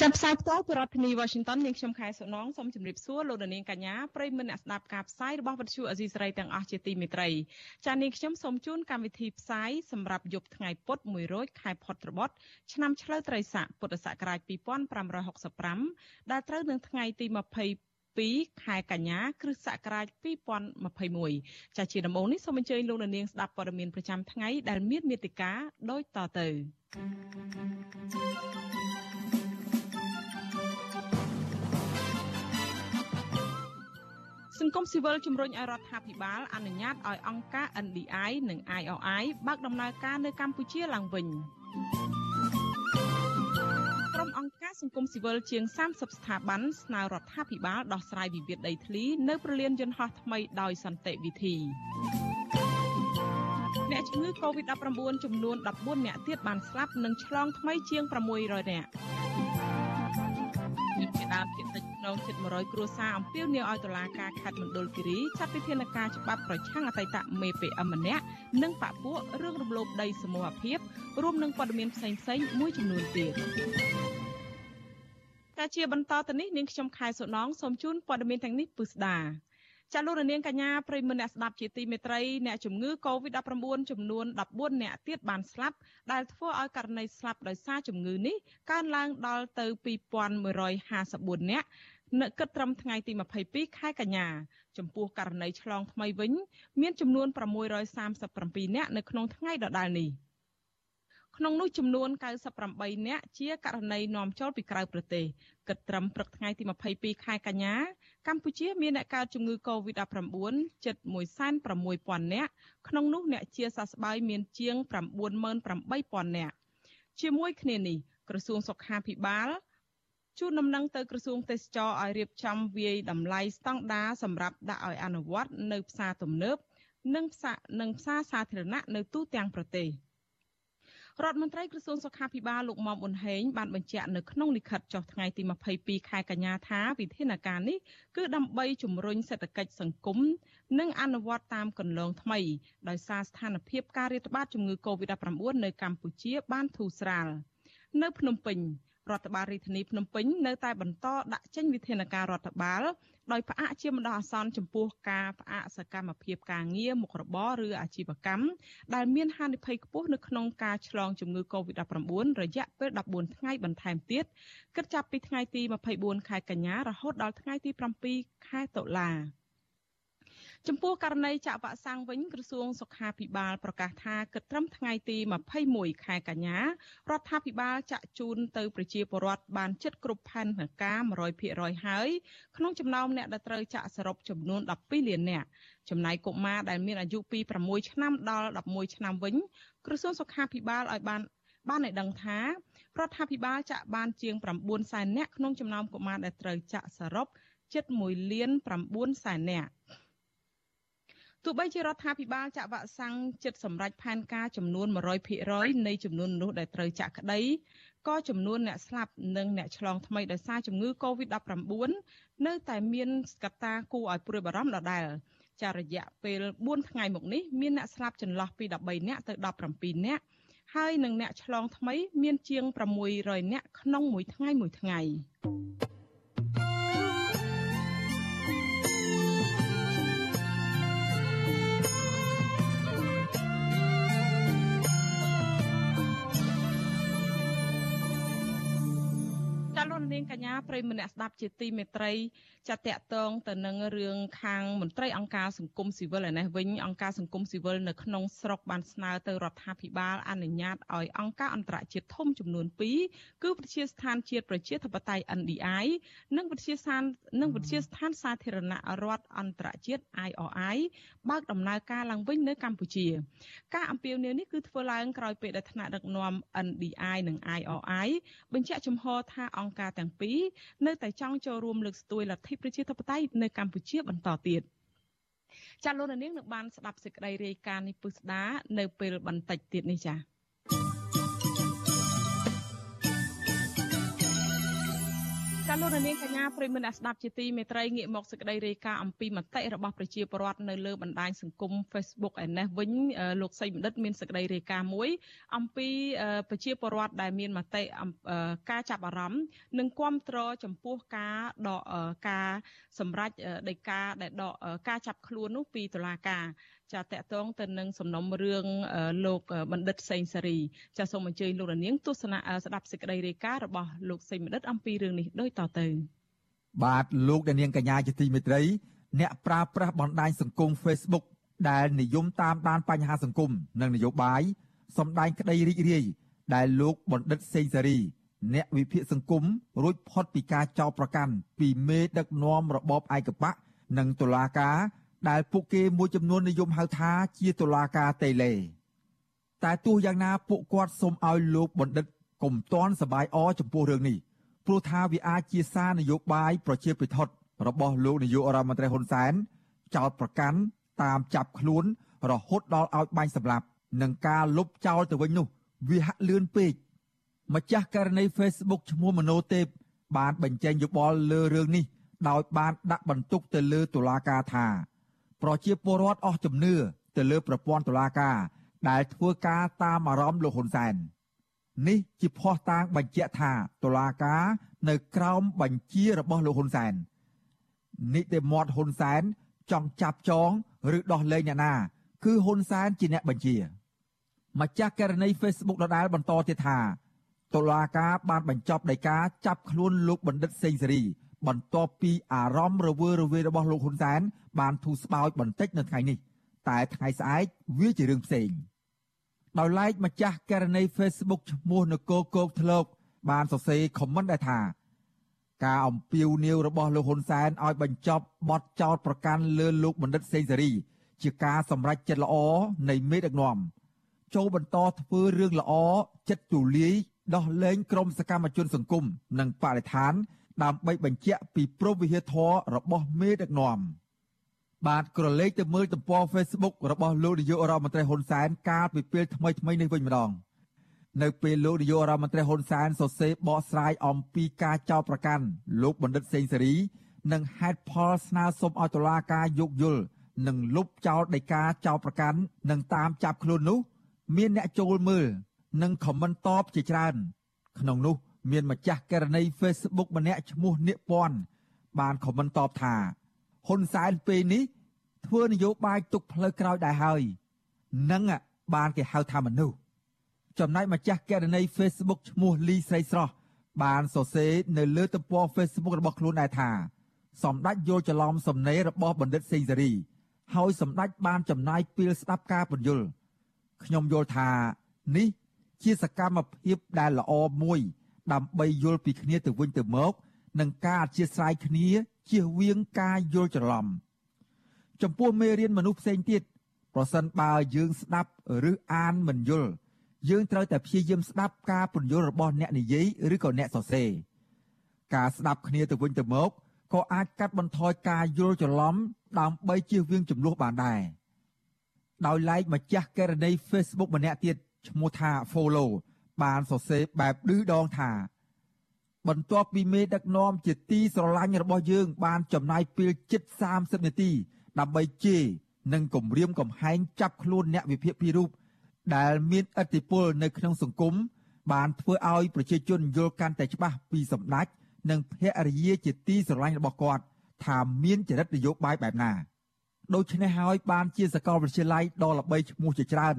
ចាំផ្សាយផ្ទាល់ពីរដ្ឋធានី Washington នាងខ្ញុំខែសុណងសូមជម្រាបសួរលោកនាងកញ្ញាប្រិយមិត្តអ្នកស្ដាប់ការផ្សាយរបស់វិទ្យុអេស៊ីសរ៉ៃទាំងអស់ជាទីមេត្រីចា៎នាងខ្ញុំសូមជូនកម្មវិធីផ្សាយសម្រាប់យប់ថ្ងៃពុធ1រោចខែផុតត្របត់ឆ្នាំឆ្លូវត្រីស័កពុទ្ធសករាជ2565ដែលត្រូវនឹងថ្ងៃទី20 2ខែកញ្ញាគ្រិស្តសករាជ2021ចាជាដំបូងនេះសូមអញ្ជើញលោកនាងស្ដាប់ព័ត៌មានប្រចាំថ្ងៃដែលមានមេតិការដូចតទៅ ង្គមស៊ីវិលជំរុញឲ្យរដ្ឋាភិបាលអនុញ្ញាតឲ្យអង្គការ NDI និង IOI បើកដំណើរការនៅកម្ពុជាឡើងវិញក្រុមអង្គការសង្គមស៊ីវិលជាង30ស្ថាប័នស្នើរដ្ឋាភិបាលដោះស្រាយវិវាទដីធ្លីនៅប្រលានយន្តហោះថ្មីដោយសន្តិវិធីអ្នកជំងឺ Covid-19 ចំនួន14អ្នកទៀតបានស្លាប់និងឆ្លងថ្មីជាង600នាក់ជាដើមជាតិច ក្នុងជិត100គ្រួសារអំពាវនាវឲ្យតុលាការខេត្តមណ្ឌលគិរីចាត់វិធានការច្បាប់ប្រឆាំងអតីតមេ PM ម្នាក់និងបពពួករឿងរំលោភដីសមូហភាពរួមនឹងព័ត៌មានផ្សេងៗមួយចំនួនទៀតតែជាបន្តទៅនេះនាងខ្ញុំខែសុណងសូមជូនព័ត៌មានទាំងនេះពិស្ដាចាលោករនាងកញ្ញាប្រិមមអ្នកស្ដាប់ជាទីមេត្រីអ្នកជំងឺ Covid-19 ចំនួន14អ្នកទៀតបានស្លាប់ដែលធ្វើឲ្យករណីស្លាប់ដោយសារជំងឺនេះកើនឡើងដល់ទៅ2154អ្នក នៅគិតត្រឹមថ្ងៃទី22ខែកញ្ញាចំពោះករណីឆ្លងថ្មីវិញ មានចំនួន637អ្នកនៅក្នុងថ្ងៃដដែលនេះ។ក្នុងនោះចំនួន98នាក់ជាករណីនាំចូលពីក្រៅប្រទេសគិតត្រឹមព្រឹកថ្ងៃទី22ខែកញ្ញាកម្ពុជាមានអ្នកកើតជំងឺ Covid-19 ជិត160,000នាក់ក្នុងនោះអ្នកជាសះស្បើយមានជាង98,000នាក់ជាមួយគ្នានេះក្រសួងសុខាភិបាល ជូនដំណឹងទៅក្រសួងទេសចរឲ្យរៀបចំវាយតម្លៃស្តង់ដារសម្រាប់ដាក់ឲ្យអនុវត្តនៅផ្សារទំនើបនិងផ្សារនិងផ្សារសាធារណៈនៅទូទាំងប្រទេស។រដ្ឋមន្ត្រីក្រសួងសុខាភិបាលលោកមុំអ៊ុនហេងបានបញ្ជាក់នៅក្នុងលិខិតចុះថ្ងៃទី22ខែកញ្ញាថាវិធានការនេះគឺដើម្បីជំរុញសេដ្ឋកិច្ចសង្គមនិងអនុវត្តតាមគន្លងថ្មីដោយសារស្ថានភាពការរាតត្បាតជំងឺ Covid-19 នៅកម្ពុជាបានធូរស្រាលនៅភ្នំពេញ រដ្ឋបាលរាជធានីភ្នំពេញនៅតែបន្តដាក់ចេញវិធានការរដ្ឋបាលដោយផ្អាកជាម្ដងអាសន្នចំពោះការផ្អាកសកម្មភាពការងារមុខរបរឬអាជីវកម្មដែលមានហានិភ័យខ្ពស់នៅក្នុងការឆ្លងជំងឺ Covid-19 រយៈពេល14ថ្ងៃបន្ថែមទៀតគិតចាប់ពីថ្ងៃទី24ខែកញ្ញារហូតដល់ថ្ងៃទី7ខែតុលា ចំពោះករណីចាក់វ៉ាក់សាំងវិញក្រសួងសុខាភិបាលប្រកាសថាគិតត្រឹមថ្ងៃទី21ខែកញ្ញារដ្ឋាភិបាលចាក់ជូនទៅប្រជាពលរដ្ឋបានជិតគ្រប់ផែនការ100%ហើយក្នុងចំណោមអ្នកដែលត្រូវចាក់សរុបចំនួន12លាននាក់ចំណែកកុមារដែលមានអាយុពី6ឆ្នាំដល់11ឆ្នាំវិញក្រសួងសុខាភិបាលឲ្យបានបានឲ្យដឹងថារដ្ឋាភិបាលចាក់បានជាង9សែននាក់ក្នុងចំណោមកុមារដែលត្រូវចាក់សរុបជិត1លាន9សែននាក់ ទោះបីជារដ្ឋាភិបាលចាក់វ៉ាក់សាំងចិត្តសម្រាប់ផែនការចំនួន100%នៃចំនួនមនុស្សដែលត្រូវចាក់ក្តីក៏ចំនួនអ្នកស្លាប់និងអ្នកឆ្លងថ្មីដោយសារជំងឺ Covid-19 នៅតែមានកត្តាគួរឲ្យព្រួយបារម្ភដដែលចារយៈពេល4ថ្ងៃមកនេះមានអ្នកស្លាប់ចន្លោះពី13នាក់ទៅ17នាក់ហើយនិងអ្នកឆ្លងថ្មីមានជាង600នាក់ក្នុងមួយថ្ងៃមួយថ្ងៃ។ ងកញ្ញាប្រិមម្នាក់ស្ដាប់ជាទីមេត្រីចាតតតងទៅនឹងរឿងខាងមន្ត្រីអង្គការសង្គមស៊ីវិលឯនេះវិញអង្គការសង្គមស៊ីវិលនៅក្នុងស្រុកបានស្នើទៅរដ្ឋាភិបាលអនុញ្ញាតឲ្យអង្គការអន្តរជាតិធំចំនួន2គឺវិទ្យាស្ថានជាតិប្រជាធិបតេយ្យ NDI និងវិទ្យាស្ថាននិងវិទ្យាស្ថានសាធារណរដ្ឋអន្តរជាតិ IRI បើកដំណើរការឡើងវិញនៅកម្ពុជា ការអំពាវនាវនេះគឺធ្វើឡើងក្រោយពេលដែលថ្នាក់ដឹកនាំ NDI និង IRI បញ្ជាក់ចំហថាអង្គការទាំងពីនៅតែចង់ចូលរួមលើកស្ទួយលទ្ធិប្រជាធិបតេយ្យនៅកម្ពុជាបន្តទៀតចាលោកនាងនឹងបានស្ដាប់សេចក្តីរាយការណ៍នេះពុស្ដានៅពេលបន្តិចទៀតនេះចា៎ ចាលោកនាងកញ្ញាប្រិមនៈស្ដាប់ជាទីមេត្រីងាកមកសេចក្តីរាយការណ៍អំពីមតិរបស់ប្រជាពលរដ្ឋនៅលើបណ្ដាញសង្គម Facebook ឯនេះវិញលោកសីបណ្ឌិតមានសេចក្តីរាយការណ៍មួយ អំពីប្រជាពលរដ្ឋដែលមានមតិការចាប់អារម្មណ៍និងគ្រប់គ្រងចំពោះការដកការសម្រេចដីកាដែលដកការចាប់ខ្លួននោះពីតុលាការចាតកតងទៅនឹងសំណុំរឿងលោកបណ្ឌិតសេងសេរីចាសូមអញ្ជើញលោករនាងទស្សនាស្ដាប់សេចក្តីរាយការណ៍របស់លោកសេងបណ្ឌិតអំពីរឿងនេះដូចតទៅបាទលោកអ្នកនាងកញ្ញាជាទីមេត្រី អ្នកប្រើប្រាស់បណ្ដាញសង្គម Facebook ដែលនិយមតាមដានបញ្ហាសង្គមនិងនយោបាយសម្ដែងក្តីរីករាយដែលលោកបណ្ឌិតសេងសេរីអ្នកវិភាគសង្គមរួចផុតពីការចោទប្រកាន់ពីមេដឹកនាំរបបឯកបកនិងតុលាការ ដែលពួកគេមួយចំនួននិយមហៅថាជាតុលាការតេឡេតែទោះយ៉ាងណាពួកគាត់សូមឲ្យលោកបណ្ឌិតកុំតន់សបាយអចំពោះរឿងនេះព្រោះថាវាអាចជាសារនយោបាយប្រជាពិធរបស់លោកនាយករដ្ឋមន្ត្រីហ៊ុនសែនចោតប្រកាន់តាមចាប់ខ្លួន រហូតដល់ឲ្យបាញ់សម្លាប់នឹងការលុបចោលទៅវិញនោះ វាហាក់លឿនពេកម្ចាស់ករណី Facebook ឈ្មោះមโนទេពបានបញ្ចេញយោបល់លើរឿងនេះដោយបានដាក់បន្ទុកទៅលើតុលាការថា ប្រជាពលរដ្ឋអស់ជំនឿទៅលើប្រព័ន្ធតុលាការ ដែលធ្វើការតាមអារម្មណ៍លោកហ៊ុនសែននេះជាភ័ស្តុតាងបញ្ជាក់ថាតុលាការនៅក្រោមបញ្ជារបស់លោកហ៊ុនសែននីតិមត្តហ៊ុនសែនចង់ចាប់ចងឬដោះលែងអ្នកណា គឺហ៊ុនសែនជាអ្នកបញ្ជាម្ចាស់ករណី Facebook ដដែលបន្តទៀតថាតុលាការបានបញ្ចប់ដីកាចាប់ខ្លួនលោកបណ្ឌិតសេងសេរី បន្ទាប់ពីអារម្មណ៍រវើរវាយរបស់លោកហ៊ុនសែនបានធូរស្បើយបន្តិចនៅថ្ងៃនេះ តែថ្ងៃស្អែកវាជារឿងផ្សេងដោយឡែកម្ចាស់ករណី Facebook ឈ្មោះនគរគោកធ្លោកបានសរសេរខមមិនដែរថាការអំពាវនាវរបស់លោកហ៊ុនសែនឲ្យបញ្ចប់បទចោទប្រកាន់លើលោកបណ្ឌិតសេងសេរីជាការសម្រេចចិត្តល្អនៃមេដឹកនាំចូលបន្តធ្វើរឿងល្អចិត្តទូលាយដោះលែងក្រុមសកម្មជនសង្គមនិងបរិស្ថាន ដើម្បីបញ្ជាក់ពីប្រវត្តិធម៌របស់មេដឹកនាំបាទក្រឡេកទៅមើលទំព័រ Facebook របស់លោកនាយករដ្ឋមន្ត្រីហ៊ុនសែនកាលពីពេលថ្មីថ្មីនេះវិញម្ដងនៅពេលលោកនាយករដ្ឋមន្ត្រីហ៊ុនសែនសរសេរបកស្រាយអំពីការចោទប្រកាន់លោកបណ្ឌិតសេងសេរី និងហេតុផលស្នើសុំឲ្យតុលាការយោគយល់និងលុបចោលដីកាចោទប្រកាន់និងតាមចាប់ខ្លួននោះ មានអ្នកចូលមើលនិងខមមិនតបជាច្រើន ក្នុងនោះ មានម្ចាស់ករណី Facebook ម្នាក់ឈ្មោះនៀកពាន់បានខមមិនតបថាហ៊ុនសែនពេលនេះ ធ្វើនយោបាយទុកផ្លូវក្រោយដែរហើយនឹងបានគេហៅថាមនុស្សចំណែកម្ចាស់ករណី Facebook ឈ្មោះលីស្រីស្រស់បានសរសេរនៅលើទំព័រ Facebook របស់ខ្លួនដែរថាសម្ដេចយល់ច្រឡំសំណេររបស់បណ្ឌិតសេងសេរីហើយសម្ដេចបានចំណាយពេលស្ដាប់ការពន្យល់ខ្ញុំយល់ថានេះជាសកម្មភាពដែលល្អមួយ ដើម្បីយល់ពីគ្នាទៅវិញទៅមកនិងការអធិស្ឋានគ្នាជៀសវាងការយល់ច្រឡំចំពោះមេរៀនមនុស្សផ្សេងទៀតប្រសិនបើយើងស្ដាប់ឬអានមិនយល់យើងត្រូវតែព្យាយាមស្ដាប់ការពន្យល់របស់អ្នកនិយាយឬក៏អ្នកសរសេរការស្ដាប់គ្នាទៅវិញទៅមកក៏អាចកាត់បន្ថយការយល់ច្រឡំដើម្បីជៀសវាងចំនួនបានដែរដោយឡែកម្ចាស់ករណី Facebook ម្នាក់ទៀតឈ្មោះថា Follow បានសរសេរបែបឌឺដងថា បន្ទាប់ពីមេដឹកនាំជាទីស្រឡាញ់របស់យើង បានចំណាយពេលជិត30នាទី ដើម្បីជេរនិងគំរាមកំហែងចាប់ខ្លួនអ្នកវិភាគពីររូបដែលមានឥទ្ធិពលនៅក្នុងសង្គមបានធ្វើឲ្យប្រជាជនយល់កាន់តែច្បាស់ពីសម្ដេចនិងភរិយាជាទីស្រឡាញ់របស់គាត់ថាមានចរិតនយោបាយបែបណាដូច្នេះហើយបានជាសកលវិទ្យាល័យដ៏ល្បីឈ្មោះជាច្រើន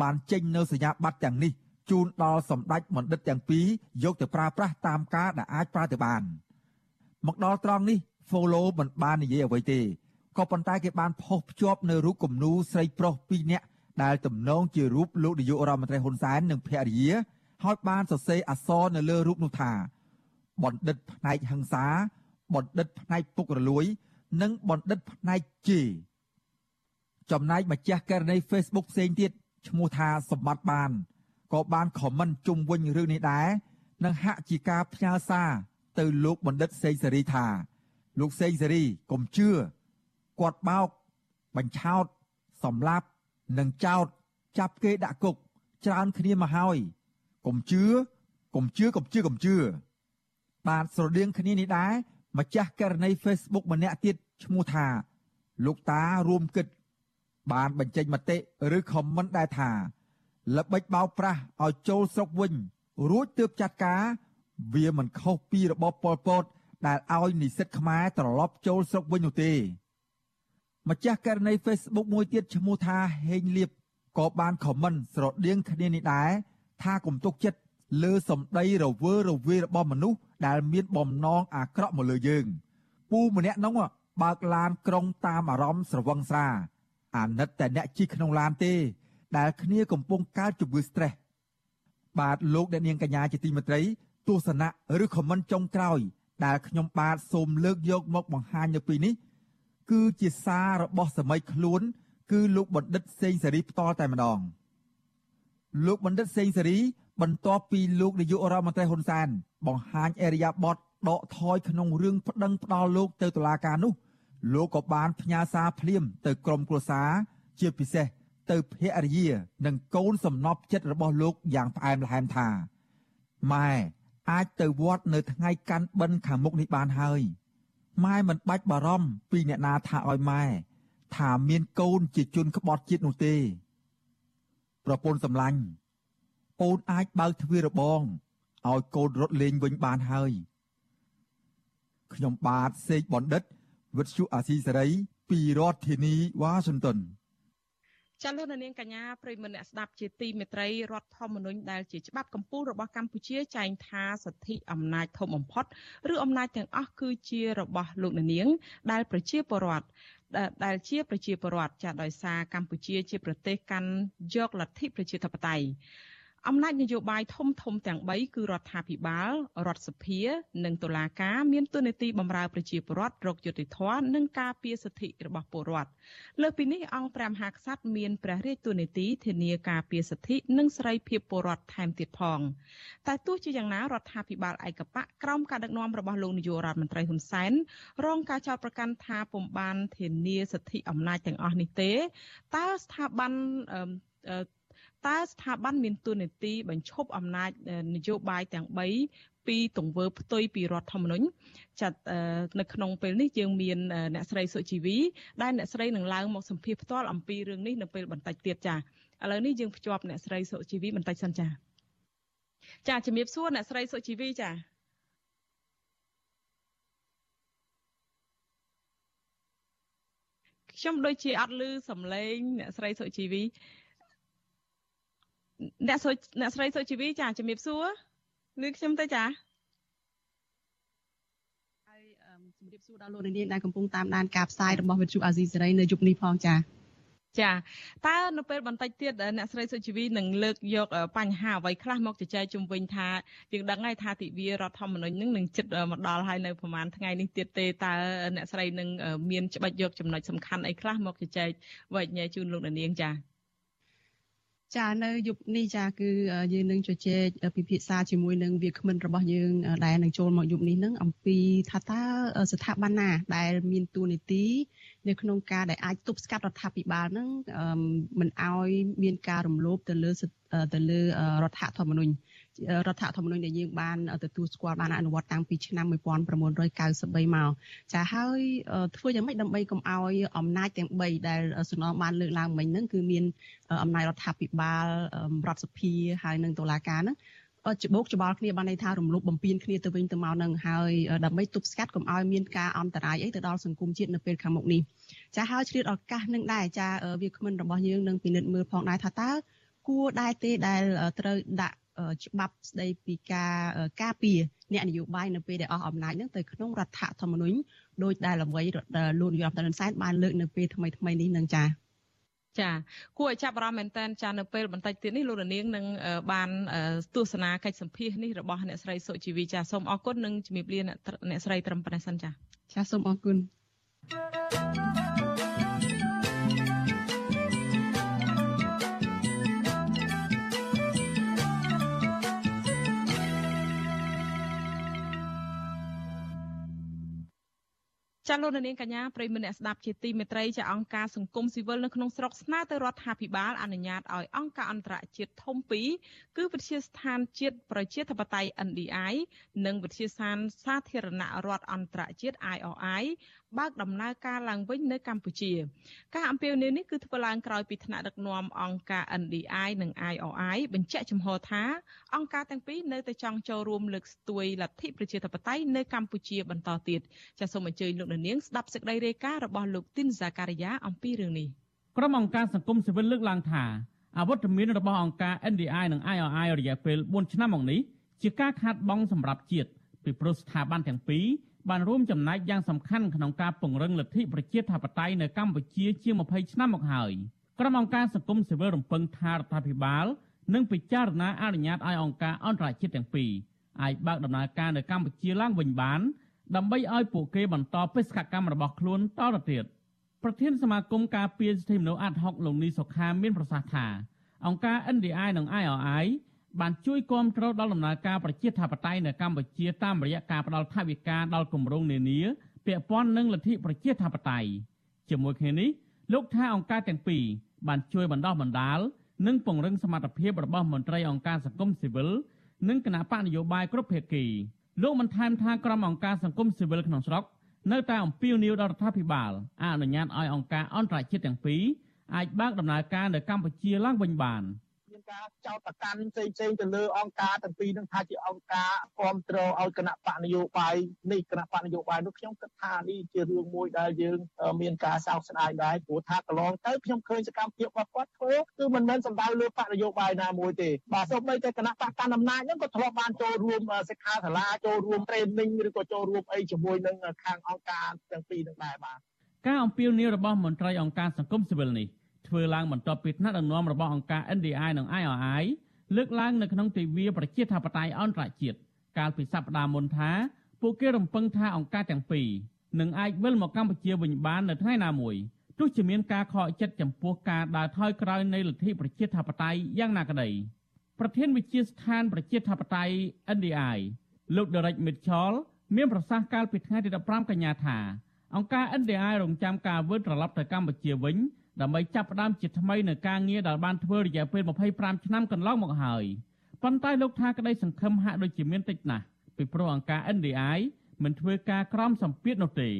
បានចេញនៅសញ្ញាបត្រទាំងនេះ ជូនដល់សម្ដេចបណ្ឌិតទាំងពីរយកទៅប្រើប្រាស់តាមការដែលអាចប្រើទៅបាន មកដល់ត្រង់នេះ Follow មិនបាននិយាយអ្វីទេក៏ប៉ុន្តែគេបានផុសភ្ជាប់នៅរូបគំនូស្រីប្រុសពីរនាក់ដែលទំនងជារូបលោកនាយករដ្ឋមន្ត្រីហ៊ុនសែននិងភរិយាហើយបានសរសេរអក្សរនៅលើរូបនោះថាបណ្ឌិតផ្នែកហិង្សាបណ្ឌិតផ្នែកពុករលួយ និងបណ្ឌិតផ្នែកជេរចំណែកម្ចាស់ករណី Facebook ផ្សេងទៀតឈ្មោះថាសម្បត្តិបាន ក៏បានខមមិនជុំវិញរឿងនេះដែរនិងហាក់ជាការផ្ញើសារទៅលោកបណ្ឌិតសេងសេរីថា លោកសេងសេរីកុំជឿគាត់បោកបញ្ឆោតសម្លាប់និងចោតចាប់គេដាក់គុកច្រើនគ្នាមកហើយកុំជឿកុំជឿកុំជឿកុំជឿបាទស្រដៀងគ្នានេះដែរម្ចាស់ករណី Facebook ម្នាក់ទៀតឈ្មោះថា លោកតារួមគិត បានបញ្ចេញមតិឬខមមិនដែរថា ល្បិចបោកប្រាស់ឲ្យចូលស្រុកវិញ រួចទើបចាត់ការ វាមិនខុសពីរបបប៉ុលពត ដែលឲ្យនិស្សិតខ្មែរត្រឡប់ចូលស្រុកវិញនោះទេម្ចាស់ករណី Facebook មួយទៀតឈ្មោះថាហេងលៀបក៏បានខមមិនស្រដៀងគ្នានេះដែរថាកុំទុកចិត្តលើសម្ដីរវើរវាយរបស់មនុស្សដែលមានបំណងអាក្រក់មកលើយើង ពូម្នាក់នោះបើកឡានក្រុងតាមអារម្មណ៍ស្រវឹងស្រាអាណិតតែអ្នកជិះក្នុងឡានទេ ដែលគ្នាកំពុងកើតជំងឺ stress បាទលោកអ្នកនាងកញ្ញាជាទីមេត្រី ទស្សនៈឬខមមិនចុងក្រោយ ដែលខ្ញុំបាទសូមលើកយកមកបង្ហាញនៅពេលនេះគឺជាសាររបស់សម័យខ្លួន គឺលោកបណ្ឌិតសេងសេរីផ្ទាល់តែម្ដងលោកបណ្ឌិតសេងសេរី បន្ទាប់ពីលោកនាយករដ្ឋមន្ត្រីហ៊ុនសែនបង្ហាញអេរយាបតដកថយក្នុងរឿងប្តឹងផ្ដាល់លោកទៅតុលាការនោះ លោកក៏បានផ្ញើសារភ្លាមទៅក្រុមគ្រួសារជាពិសេស ទៅភរិយា និងកូនសំណប់ចិត្តរបស់លោកយ៉ាងផ្អែមល្ហែមថាម៉ែអាចទៅវត្តនៅថ្ងៃកាន់បិណ្ឌខាងមុខនេះបានហើយម៉ែមិនបាច់បារម្ភពីអ្នកណាថាឲ្យម៉ែថាមានកូនជាជនក្បត់ជាតិនោះទេ ប្រពន្ធសម្លាញ់អូនអាចបើកទ្វាររបងឲ្យកូនរត់លេងវិញបានហើយខ្ញុំបាទសេកបណ្ឌិតវិទ្យុអាស៊ីសេរីពីរដ្ឋធានីវ៉ាស៊ីនតោន ចាលោកនាងកញ្ញាប្រិមមអ្នកស្ដាប់ជាទីមេត្រីរដ្ឋធម្មនុញ្ញដែលជាច្បាប់កម្ពុជារបស់កម្ពុជាចែងថាសិទ្ធិអំណាចធំបំផុតឬអំណាចទាំងអស់គឺជារបស់លោកនាង ដែលប្រជាពលរដ្ឋដែលជាប្រជាពលរដ្ឋចាដោយសារកម្ពុជាជាប្រទេសកាន់យកលទ្ធិប្រជាធិបតេយ្យ អំណាចនយោបាយធំធំទាំង3គឺរដ្ឋាភិបាលរដ្ឋសភា និងតុលាការមានតួនាទីបម្រើប្រជាពលរដ្ឋរកយុត្តិធម៌និងការពារសិទ្ធិរបស់ពលរដ្ឋលើសពីនេះអង្គព្រះមហាក្សត្រមានព្រះរាជតួនាទីធានាការពារសិទ្ធិនិងសេរីភាពពលរដ្ឋថែមទៀតផងតែទោះជាយ៉ាងណារដ្ឋាភិបាលឯកបកក្រោមការដឹកនាំរបស់លោកនាយករដ្ឋមន្ត្រីហ៊ុនសែនរងការចោទប្រកាន់ថាពុំបានធានាសិទ្ធិអំណាចទាំងអស់នេះទេតើស្ថាប័ន តើស្ថាប័នមានទួនាទីបញ្ឈប់អំណាចនយោបាយទាំង3ពីទង្វើផ្ទុយពីរដ្ឋធម្មនុញ្ញចាត់នៅក្នុងពេលនេះយើងមានអ្នកស្រីសុជីវីដែលអ្នកស្រីនឹងឡើងមកសម្ភាសផ្ទាល់អំពីរឿងនេះនៅពេលបន្តិចទៀតចាឥឡូវនេះយើងភ្ជាប់អ្នកស្រីសុជីវីបន្តិចសិនចាចាជំរាបសួរអ្នកស្រីសុជីវីចាខ្ញុំដូចជាអត់ឮសំឡេងអ្នកស្រីសុជីវី អ្នកសុអ្នកស្រីសុជីវីចាជំរាបសួរឮខ្ញុំទៅចាហើយជំរាបសួរដល់លោកនាងដែលកំពុងតាមដានការផ្សាយរបស់វិទ្យុអាស៊ីសេរីនៅយប់នេះផងចាចាតើនៅពេលបន្តិចទៀតអ្នកស្រីសុជីវីនឹងលើកយកបញ្ហាអ្វីខ្លះមកជជែកជុំវិញថាយើងដឹងហើយថាទិវារដ្ឋធម្មនុញ្ញនឹងនឹងចិត្តមកដល់ហើយនៅប្រហែលថ្ងៃនេះទៀតទេតើអ្នកស្រីនឹងមាន ច្បាច់យកចំណុចសំខាន់អីខ្លះមកជជែកវែកញែកជូនលោកនាងចា ចានៅយប់នេះចាគឺយើងនឹងជជែកពិភាក្សាជាមួយនឹងវាគ្មិនរបស់យើងដែលនឹងចូលមកយប់នេះនឹងអំពីថាតើស្ថាប័នណាដែលមានតួនាទីនៅក្នុងការដែលអាចទប់ស្កាត់រដ្ឋាភិបាលនឹងមិនឲ្យមានការរំលោភទៅលើទៅលើរដ្ឋធម្មនុញ្ញ រដ្ឋធម្មនុញ្ញដែលយើងបានទទួលស្គាល់បានអនុវត្តតាំងពីឆ្នាំ1993មកចាហើយធ្វើយ៉ាងម៉េចដើម្បីកុំឲ្យអំណាចទាំង3ដែលសំណងបានលើកឡើងមិញហ្នឹងគឺមានអំណាចរដ្ឋាភិបាលរដ្ឋសភាហើយនិងតុលាការហ្នឹងច្បោកច្បល់គ្នាបានន័យថារំលោភបំពានគ្នាទៅវិញទៅមកនឹងហើយដើម្បីទប់ស្កាត់កុំឲ្យមានការអន្តរាយអីទៅដល់សង្គមជាតិនៅពេលខាងមុខនេះចាហើយឆ្លៀតឱកាសនឹងដែរចាវាគ្មិនរបស់យើងនឹងពិនិត្យមើលផងដែរថាតើគួរដែរទេដែលត្រូវដាក់ ច្បាប់ស្ដីពីការការពារអ្នកនយោបាយនៅពេលដែលអស់អំណាចនឹងទៅក្នុងរដ្ឋធម្មនុញ្ញដោយដែលអ្វីលោកនាយករដ្ឋមន្ត្រីសែនបានលើកនៅពេលថ្មីថ្មីនេះនឹងចាចាគួរឲ្យចាប់អារម្មណ៍មែនតើចានៅពេលបន្តិចទៀតនេះលោកនាងនឹងបានទស្សនាកិច្ចសម្ភាសនេះរបស់អ្នកស្រីសុជីវីចាសូមអរគុណនិងជំរាបលាអ្នកស្រីត្រឹមប៉ុណ្ណេះសិនចាចាសូមអរគុណ ចាលោកនាងកញ្ញាប្រិយមិត្តអ្នកស្ដាប់ជាទីមេត្រីចាអង្គការសង្គមស៊ីវិលនៅក្នុងស្រុកស្នើទៅរដ្ឋាភិបាលអនុញ្ញាតឲ្យអង្គការអន្តរជាតិធំពីរគឺវិទ្យាស្ថានជាតិប្រជាធិបតេយ្យ NDI និងវិទ្យាស្ថានសាធារណរដ្ឋអន្តរជាតិ IRI បើកដំណើរការឡើងវិញនៅកម្ពុជា ការអំពាវនាវនេះគឺធ្វើឡើងក្រោយពីថ្នាក់ដឹកនាំអង្គការ NDI និង IRI បញ្ជាក់ចំហថាអង្គការទាំងពីរនៅតែចង់ចូលរួមលើកស្ទួយលទ្ធិប្រជាធិបតេយ្យនៅកម្ពុជាបន្តទៀតចាសសូមអញ្ជើញលោកនាងស្ដាប់សេចក្តីរាយការណ៍របស់លោកទីនសាការីយ៉ាអំពីរឿងនេះក្រុមអង្គការសង្គមស៊ីវិលលើកឡើងថាអវត្តមានរបស់អង្គការ NDI និង IRI រយៈពេល4ឆ្នាំមកនេះជាការខាតបង់សម្រាប់ជាតិពីព្រោះស្ថាប័នទាំងពីរ បានរួមចំណែកយ៉ាងសំខាន់ក្នុងការពង្រឹងលទ្ធិប្រជាធិបតេយ្យនៅកម្ពុជាជាង20ឆ្នាំមកហើយក្រុមអង្គការសង្គមស៊ីវិលរំពឹងថារដ្ឋាភិបាលនឹងពិចារណាអនុញ្ញាតឲ្យអង្គការអន្តរជាតិទាំងពីរអាចបើកដំណើរការនៅកម្ពុជាឡើងវិញបាន ដើម្បីឲ្យពួកគេបន្តបេសកកម្មរបស់ខ្លួនតទៅទៀតប្រធានសមាគមការពារសិទ្ធិមនុស្សអាត់ហុកលោកនីសុខាមានប្រសាសន៍ថាអង្គការ NDI និង IRI បានជួយគាំទ្រដល់ដំណើរការប្រជាធិបតេយ្យនៅកម្ពុជាតាមរយៈការផ្តល់ថវិកាដល់គម្រោងនានាពាក់ព័ន្ធនឹងលទ្ធិប្រជាធិបតេយ្យជាមួយគ្នានេះលោកថាអង្គការទាំងពីរបានជួយបណ្ដោះបណ្ដាលនិងពង្រឹងសមត្ថភាពរបស់មន្ត្រីអង្គការសង្គមស៊ីវិលនិងគណៈបកនយោបាយគ្រប់ភាគីលោកបានថែមថាក្រុមអង្គការសង្គមស៊ីវិលក្នុងស្រុកនៅតែអំពាវនាវដល់រដ្ឋាភិបាលអនុញ្ញាតឲ្យអង្គការអន្តរជាតិទាំងពីរអាចបើកដំណើរការនៅកម្ពុជាឡើងវិញបាន។ ការចោទប្រកាន់ផ្សេងផ្សេងទៅលើអង្គការទាំងពីរនឹងថាជាអង្គការគ្រប់គ្រងឲ្យគណៈបកនយោបាយនេះគណៈបកនយោបាយនោះខ្ញុំគិតថានេះជារឿងមួយដែលយើងមានការសោកស្ដាយដែរព្រោះថាកន្លងទៅខ្ញុំឃើញសកម្មភាពរបស់គាត់ធ្វើគឺមិនមែនសំដៅលើបកនយោបាយណាមួយទេបាទសូម្បីតែគណៈបកកាន់អំណាចហ្នឹងក៏ធ្លាប់បានចូលរួមសិក្ខាសាលាចូលរួម training ឬក៏ចូលរួមអីជាមួយនឹងខាងអង្គការទាំងពីរនឹងដែរបាទការអំពាវនាវរបស់មន្ត្រីអង្គការសង្គមស៊ីវិលនេះ ធ្វើឡើងបន្ទាប់ពីថ្នាក់ដឹកនាំរបស់អង្គការ NDI និង IRI លើកឡើងនៅក្នុងទិវាប្រជាធិបតេយ្យអន្តរជាតិកាលពីសប្តាហ៍មុនថាពួកគេរំពឹងថាអង្គការទាំងពីរនឹងអាចវិលមកកម្ពុជាវិញបាននៅថ្ងៃណាមួយទោះជាមានការខកចិត្តចំពោះការដើរថយក្រោយនៃលទ្ធិប្រជាធិបតេយ្យយ៉ាងណាក្តីប្រធានវិជាស្ថានប្រជាធិបតេយ្យ NDI លោក Derek Mitchell មានប្រសាសន៍កាលពីថ្ងៃទី15កញ្ញាថាអង្គការ NDI រងចាំការវិលត្រឡប់ទៅកម្ពុជាវិញ ដើម្បីចាប់ផ្ដើមជាថ្មីនៅការងារដែលបានធ្វើរយៈពេល25ឆ្នាំកន្លងមកហើយប៉ុន្តែលោកថាក្តីសង្ឃឹមហាក់ដូចជាមានតិចណាស់ពីព្រោះអង្គការ NDI មិនធ្វើការក្រមសម្ពាធនោះទេ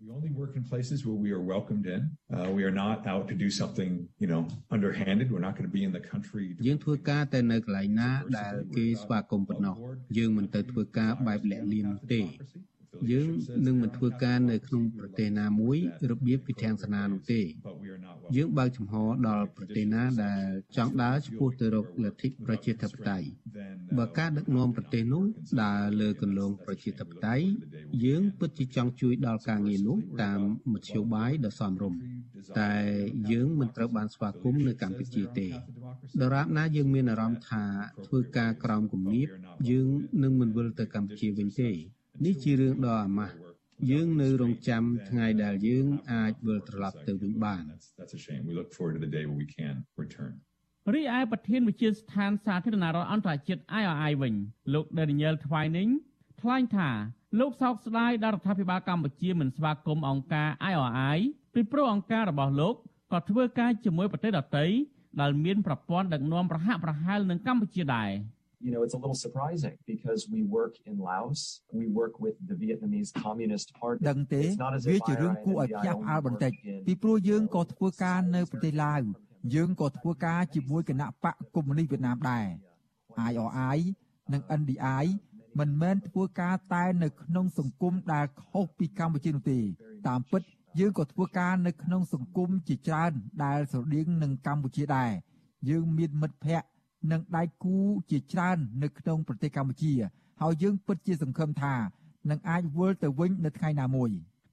We only work in places where we are welcomed in. Uh, we are not out to do something, you know, underhanded. We're not going to be in the country. យើងធ្វើការតែនៅកន្លែងណាដែលគេស្វាគមន៍ប៉ុណ្ណោះយើងមិនទៅធ្វើការបែបលាក់លៀមទេ យើងនឹងមិនធ្វើការនៅក្នុងប្រទេសណាមួយរបៀបវិធានសាសនានោះទេ យើងបើកចំហដល់ប្រទេសណាដែលចង់ដើរឆ្ពោះទៅរកលទ្ធិប្រជាធិបតេយ្យបើការដឹកនាំប្រទេសនោះដើរលើគន្លងប្រជាធិបតេយ្យយើងពិតជាចង់ជួយដល់ការងារនោះតាមមធ្យោបាយដ៏សមរម្យតែយើងមិនត្រូវបានស្វាគមន៍នៅកម្ពុជាទេដរាបណាយើងមានអារម្មណ៍ថាធ្វើការក្រោមគំនាបយើងនឹងមិនវិលទៅកម្ពុជាវិញទេ នេះជារឿងដ៏អាម៉ាស់យើងនៅរងចាំថ្ងៃដែលយើងអាចវិលត្រឡប់ទៅវិញបានរីឯប្រធានវិជាស្ថានសាធារណរដ្ឋអន្តរជាតិ IRI វិញលោក Daniel Twining ថ្លែងថាលោកសោកស្ដាយដល់រដ្ឋាភិបាលកម្ពុជាមិនស្វាគមន៍អង្គការ IRI ពីព្រោះអង្គការរបស់លោកក៏ធ្វើការជាមួយប្រទេសដទៃដែលមានប្រព័ន្ធដឹកនាំប្រហាក់ប្រហែលនឹងកម្ពុជាដែរ។ you know, it's a little surprising because we work in Laos, we work with the Vietnamese Communist Party. ដឹងទេវាជារឿងគួរឲ្យភ្ញាក់ផ្អើលបន្តិចពីព្រោះយើងក៏ធ្វើការនៅប្រទេសឡាវយើងក៏ធ្វើការជាមួយគណៈបកកុម្មុយនីសវៀតណាមដែរ IRI និង NDI មិនមែនធ្វើការតែនៅក្នុងសង្គមដែលខុសពីកម្ពុជានោះទេ តាមពិតយើងក៏ធ្វើការនៅក្នុងសង្គមជាច្រើនដែលស្រដៀងនឹងកម្ពុជាដែរយើងមានមិត្តភ័ក្តិ និងដៃគូជាច្រើននៅក្នុងប្រទេសកម្ពុជា ហើយយើងពិតជាសង្ឃឹមថានឹងអាចវិលទៅវិញនៅថ្ងៃណាមួយ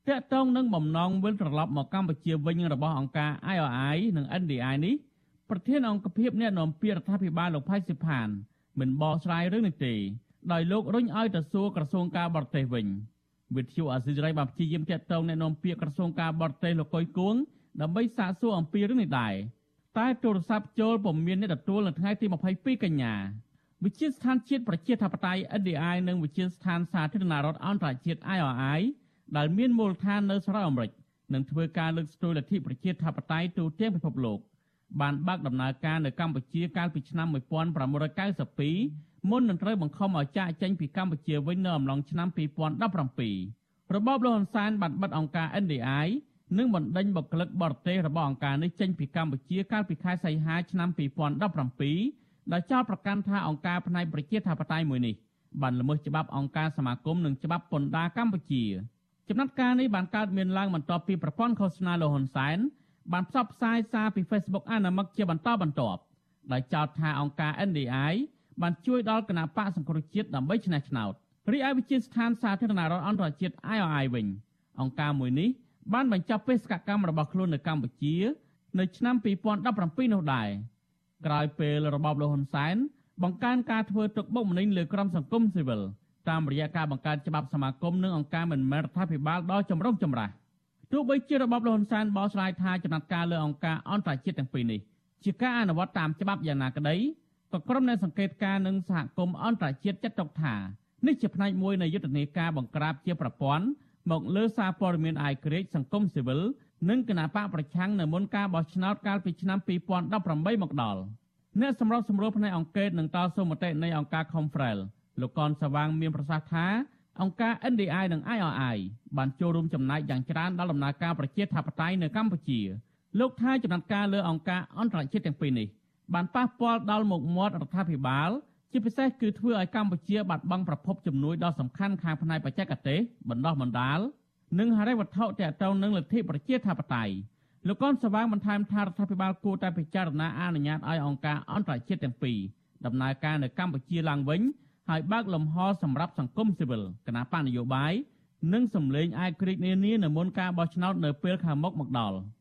តកតងនឹងបំណងវិលត្រឡប់មកកម្ពុជាវិញរបស់អង្គការ IRI និង NDI នេះប្រធានអង្គភិបអ្នកនាំពាក្យរដ្ឋាភិបាលលោកផៃសិផាន មិនបកស្រាយរឿងនេះទេដោយលោករុញឲ្យទៅសួរក្រសួងការបរទេសវិញវិទ្យុអាស៊ីសេរីបានព្យាយាមតាក់ទងអ្នកនាំពាក្យក្រសួងការបរទេសលោកកុយគួងដើម្បីសាកសួរអំពីរឿងនេះដែរ តែទូរស័ព្ទចូលពុំមានអ្នកទទួលនៅថ្ងៃទី22កញ្ញាវិជាស្ថានជាតិប្រជាធិបតេយ្យ NDI និងវិជាស្ថានសាធារណរដ្ឋអន្តរជាតិ IRI ដែលមានមូលដ្ឋាននៅសហរដ្ឋអាមេរិកនឹងធ្វើការលើកស្ទួយលទ្ធិប្រជាធិបតេយ្យទូទាំងពិភពលោកបានបើកដំណើរការនៅកម្ពុជាកាលពីឆ្នាំ1992មុននឹងត្រូវបង្ខំឲ្យចាកចេញពីកម្ពុជាវិញនៅអំឡុងឆ្នាំ2017របបលហ៊ុនសែនបានបិទអង្គការ NDI និងបណ្ដេញបុគ្គលិកបរទេសរបស់អង្គការនេះចេញពីកម្ពុជាកាលពីខែសីហាឆ្នាំ2017ដោយចោទប្រកាន់ថាអង្គការផ្នែកប្រជាធិបតេយ្យមួយនេះបានល្មើសច្បាប់អង្គការសមាគមនិងច្បាប់ពន្ធដារកម្ពុជាចំណាត់ការនេះបានកើតមានឡើងបន្ទាប់ពីប្រព័ន្ធឃោសនាលោកហ៊ុនសែនបានផ្សព្វផ្សាយសារពី Facebook អនាមិកជាបន្តបន្ទាប់ដោយចោទថាអង្គការ NDI បានជួយដល់គណៈបកសង្គ្រោះជាតិដើម្បីឈ្នះឆ្នោតរីឯវិជាស្ថានសាធារណរដ្ឋអន្តរជាតិ IOI វិញអង្គការមួយនេះ បានបញ្ចប់បេសកកម្មរបស់ខ្លួននៅកម្ពុជា នៅឆ្នាំ2017នោះដែរក្រោយពេលរបបលោកហ៊ុនសែនបង្កើនការធ្វើទុកបុកម្នេញលើក្រុមសង្គមស៊ីវិលតាមរយៈការបង្កើតច្បាប់សមាគមនិងអង្គការមិនមែនរដ្ឋាភិបាលដ៏ចម្រុងចម្រាស់ទោះបីជារបបលហ៊ុនសែនបោះឆ្នោតថាចំណាត់ការលើអង្គការអន្តរជាតិទាំងពីរនេះជាការអនុវត្តតាមច្បាប់យ៉ាងណាក្តីក៏ក្រុមអ្នកសង្កេតការណ៍និងសហគមន៍អន្តរជាតិចាត់ទុកថានេះជាផ្នែកមួយនៃយុទ្ធនាការបង្ក្រាបជាប្រព័ន្ធ មកលើសារព័ត៌មានអាយក្រិចសង្គមស៊ីវិលនិងគណបកប្រឆាំងនៅមុនការបោះឆ្នោតកាលពីឆ្នាំ2018មកដល់អ្នកសម្របសម្រួលផ្នែកអង្គការនិងតស៊ូមតិនៃអង្គការ Confrel លោកកនសវាងមានប្រសាសន៍ថាអង្គការ NDI និង IRI បានចូលរួមចំណែកយ៉ាងច្រើនដល់ដំណើរការប្រជាធិបតេយ្យនៅកម្ពុជាលោកថាចំណាត់ការលើអង្គការអន្តរជាតិទាំងពីរនេះបានប៉ះពាល់ដល់មុខមាត់រដ្ឋាភិបាល ជាពិសេសគឺធ្វើឲ្យកម្ពុជាបាត់បង់ប្រភពជំនួយដ៏សំខាន់ខាងផ្នែកបច្ចេកទេសបណ្ដោះបណ្ដាលនិងហិរញ្ញវត្ថុទាក់ទងនឹងលទ្ធិប្រជាធិបតេយ្យលោកកនសវាងបន្ថែមថារដ្ឋាភិបាលគួរតែពិចារណាអនុញ្ញាតឲ្យអង្គការអន្តរជាតិទាំងពីរដំណើរការនៅកម្ពុជាឡើងវិញហើយបើកលំហសម្រាប់សង្គមស៊ីវិលគណៈបកនយោបាយនិងសម្លេងឯកក្រិចនានានៅមុនការបោះឆ្នោតនៅពេលខាងមុខមកដល់។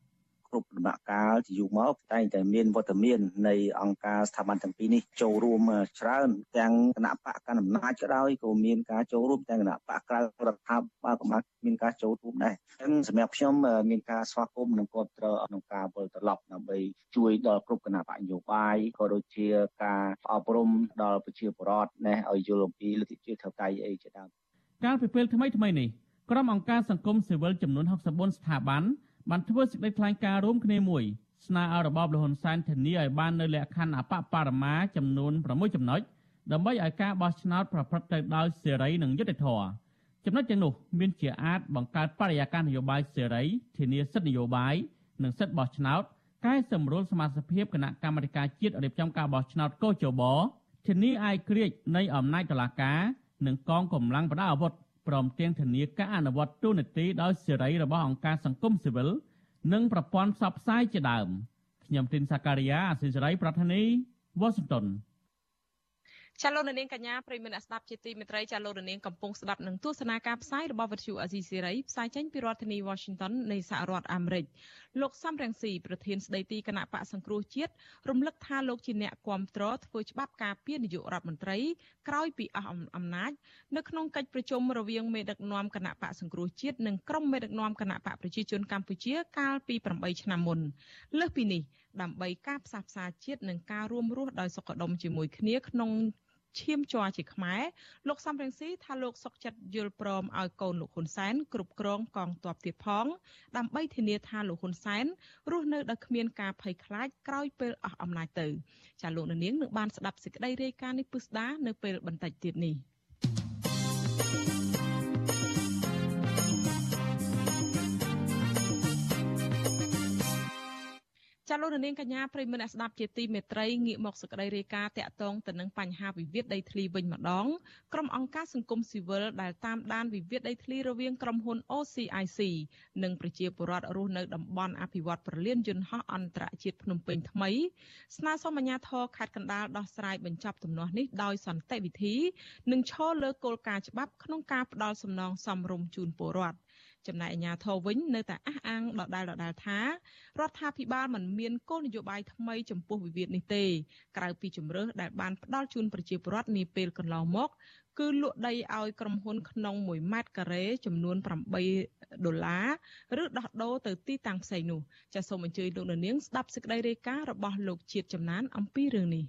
គ្រប់ដំណាក់កាលជាយូរមកតែងតែមានវត្តមាននៃអង្គការស្ថាប័នទាំងពីរនេះចូលរួមច្រើនទាំងគណៈបកកណ្ដាលអំណាចក៏ដោយក៏មានការចូលរួមទាំងគណៈបកក្រៅរដ្ឋាភិបាលក៏មានការចូលរួមដែរអញ្ចឹងសម្រាប់ខ្ញុំមានការស្វាគមន៍និងគ្រប់គ្រងក្នុងការវិលត្រឡប់ដើម្បីជួយដល់គ្រប់គណៈបកនយោបាយក៏ដូចជាការអប់រំដល់ប្រជាពលរដ្ឋណាឲ្យយល់អំពីលទ្ធិជាតិថៅតៃអីជាដើមកាលពីពេលថ្មីថ្មីនេះក្រុមអង្គការសង្គមស៊ីវិលចំនួន64ស្ថាប័ន បានធ្វើសេចក្តីថ្លែងការណ៍រួមគ្នាមួយស្នើឲ្យរបបលហ៊ុនសែនធានាឲ្យបាននៅលក្ខខណ្ឌអបបរមាចំនួន6ចំណុចដើម្បីឲ្យការបោះឆ្នោតប្រព្រឹត្តទៅដោយសេរីនិងយុត្តិធម៌ចំណុចទាំងនោះមានជាអាចបង្កើតបរិយាកាសនយោបាយសេរីធានាសិទ្ធិនយោបាយនិងសិទ្ធិបោះឆ្នោតកែសម្រួលសមាជិកភាពគណៈកម្មាធិការជាតិរៀបចំការបោះឆ្នោតកោជបធានាឯកក្រិចនៃអំណាចតុលាការនិងកងកម្លាំងប្រដាប់អាវុធ ព្រមទាំងធានាការអនុវត្តទូនាទីដោយសេរីរបស់អង្គការសង្គមស៊ីវិលនិងប្រព័ន្ធផ្សព្វផ្សាយជាដើមខ្ញុំទីនសាការីយ៉ាអសិសរីប្រធានីវ៉ាស៊ីនតោន ចាលោកនាងកញ្ញាប្រិមនៈស្ដាប់ជាទីមេត្រីចាលោកនាងកំពុងស្ដាប់នឹងទស្សនាការផ្សាយរបស់វិទ្យុអាស៊ីសេរីផ្សាយចេញពីរដ្ឋធានី Washington នៃសហរដ្ឋអាមេរិកលោកសំរងស៊ីប្រធានស្ដីទីគណៈបកសង្គ្រោះជាតិរំលឹកថាលោកជាអ្នកគ្រប់គ្រងធ្វើច្បាប់ការពារនាយករដ្ឋមន្ត្រីក្រោយពីអស់អំណាចនៅក្នុងកិច្ចប្រជុំរវាងមេដឹកនាំគណៈបកសង្គ្រោះជាតិនិងក្រុមមេដឹកនាំគណៈបកប្រជាជនកម្ពុជាកាលពី8ឆ្នាំមុនលើសពីនេះដើម្បីការផ្សះផ្សាជាតិនិងការរួមរស់ដោយសុខដុមជាមួយគ្នាក្នុង ឈាមជ័រជាខ្មែរលោកសំរងស៊ីថាលោកសុកចិត្តយល់ព្រមឲ្យកូនលោកហ៊ុនសែនគ្រប់គ្រងកងទ័ពទៀតផងដើម្បីធានាថាលោកហ៊ុនសែនរស់នៅដោយគ្មានការភ័យខ្លាចក្រោយពេលអស់អំណាចទៅចាលោកនាងនឹងបានស្ដាប់សេចក្តីរាយការណ៍នេះពិស្ដានៅពេលបន្តិចទៀតនេះ។ ចាលោកនាងកញ្ញាប្រិមមអ្នកស្ដាប់ជាទីមេត្រីងាកមកសក្តីរាយការណ៍តាក់ទងទៅនឹងបញ្ហាវិវាទដីធ្លីវិញម្ដងក្រុមអង្គការសង្គមស៊ីវិលដែលតាមដានវិវាទដីធ្លីរវាងក្រុមហ៊ុន OCIC និងប្រជាពលរដ្ឋរស់នៅតំបន់អភិវឌ្ឍប្រលានយន្តហោះអន្តរជាតិភ្នំពេញថ្មីស្នើសុំអាជ្ញាធរខេត្តកណ្ដាលដោះស្រាយបញ្ចប់ទំនាស់នេះដោយសន្តិវិធី និងឈលលើគោលការណ៍ច្បាប់ក្នុងការផ្ដល់សំណងសមរម្យជូនពលរដ្ឋ ចំណែកអាជ្ញាធរវិញនៅតែអះអាងដដែលដដែលថារដ្ឋាភិបាលមិនមានគោលនយោបាយថ្មីចំពោះវិវាទនេះទេក្រៅពីជំរើសដែលបានផ្ដល់ជូនប្រជាពលរដ្ឋនាពេលកន្លងមកគឺលក់ដីឲ្យក្រុមហ៊ុនក្នុង1ម៉ែត្រការ៉េចំនួន8ដុល្លារឬដោះដូរទៅទីតាំងផ្សេងនោះចាសសូមអញ្ជើញលោកនាងស្ដាប់សេចក្តីរាយការណ៍របស់លោកជាតិចំណានអំពីរឿងនេះ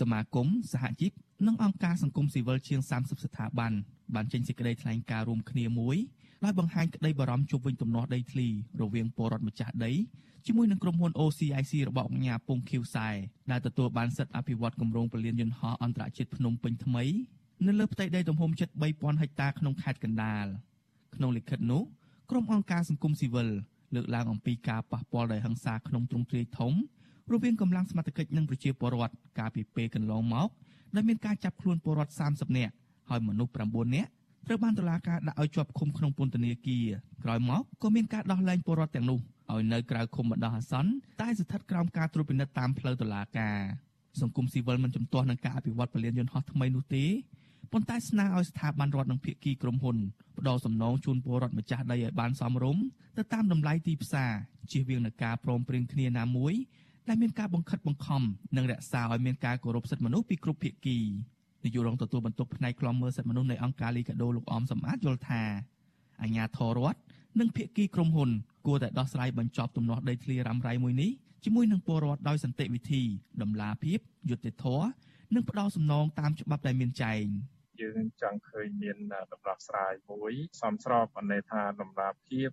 សមាគមសហជីពនិងអង្គការសង្គមស៊ីវិលជាង30ស្ថាប័នបានចេញសេចក្តីថ្លែងការណ៍រួមគ្នាមួយ ដោយបង្ហាញក្តីបារម្ភជុំវិញទំនាស់ដីធ្លីរវាងពលរដ្ឋម្ចាស់ដីជាមួយនឹងក្រុមហ៊ុន OCIC របស់អង្គការពងខៀវសែដែលទទួលបានសិទ្ធិអភិវឌ្ឍគម្រោងពលានយន្តហោះអន្តរជាតិភ្នំពេញថ្មីនៅលើផ្ទៃដីទំហំជិត3000ហិកតាក្នុងខេត្តកណ្ដាលក្នុងលិខិតនោះក្រុមអង្គការសង្គមស៊ីវិលលើកឡើងអំពីការប៉ះពាល់ដោយហិង្សាក្នុងទ្រង់ទ្រាយធំរវាងកម្លាំងសមត្ថកិច្ចនិងប្រជាពលរដ្ឋកាលពីពេលកន្លងមកដែលមានការចាប់ខ្លួនពលរដ្ឋ30នាក់ហើយមនុស្ស9នាក់ ត្រូវបានតុលាការដាក់ឲ្យជាប់ឃុំក្នុងពន្ធនាគារក្រោយមកក៏មានការដោះលែងពលរដ្ឋទាំងនោះឲ្យនៅក្រៅឃុំបណ្ដោះអាសន្នតែស្ថិតក្រោមការត្រួតពិនិត្យតាមផ្លូវតុលាការសង្គមស៊ីវិលមិនជំទាស់នឹងការអភិវឌ្ឍពលានយន្តហោះថ្មីនោះទេប៉ុន្តែស្នើឲ្យស្ថាប័នរដ្ឋនិងភាគីក្រុមហ៊ុនផ្ដល់សំណងជូនពលរដ្ឋម្ចាស់ដីឲ្យបានសមរម្យទៅតាមតម្លៃទីផ្សារជៀសវាងនឹងការព្រមព្រៀងគ្នាណាមួយដែលមានការបង្ខិតបង្ខំនិងរក្សាឲ្យមានការគោរពសិទ្ធិមនុស្សពីគ្រប់ភាគី នាយករងទទួលបន្ទុកផ្នែកខ្លំមើលសិទ្ធិមនុស្សនៃអង្គការលីកាដូលោកអមសំអាតយល់ថាអាញាធររដ្ឋនិងភាគីក្រុមហ៊ុនគួរតែដោះស្រាយបញ្ចប់ទំនាស់ដីធ្លីរ៉ាំរ៉ៃមួយនេះជាមួយនឹងពលរដ្ឋដោយសន្តិវិធីដំឡាភាពយុត្តិធម៌និងផ្ដល់សំណងតាមច្បាប់ដែលមានចែង។ យើងចង់ឃើញមានដំណោះស្រាយមួយសមស្របអន័យថាដំណាភាព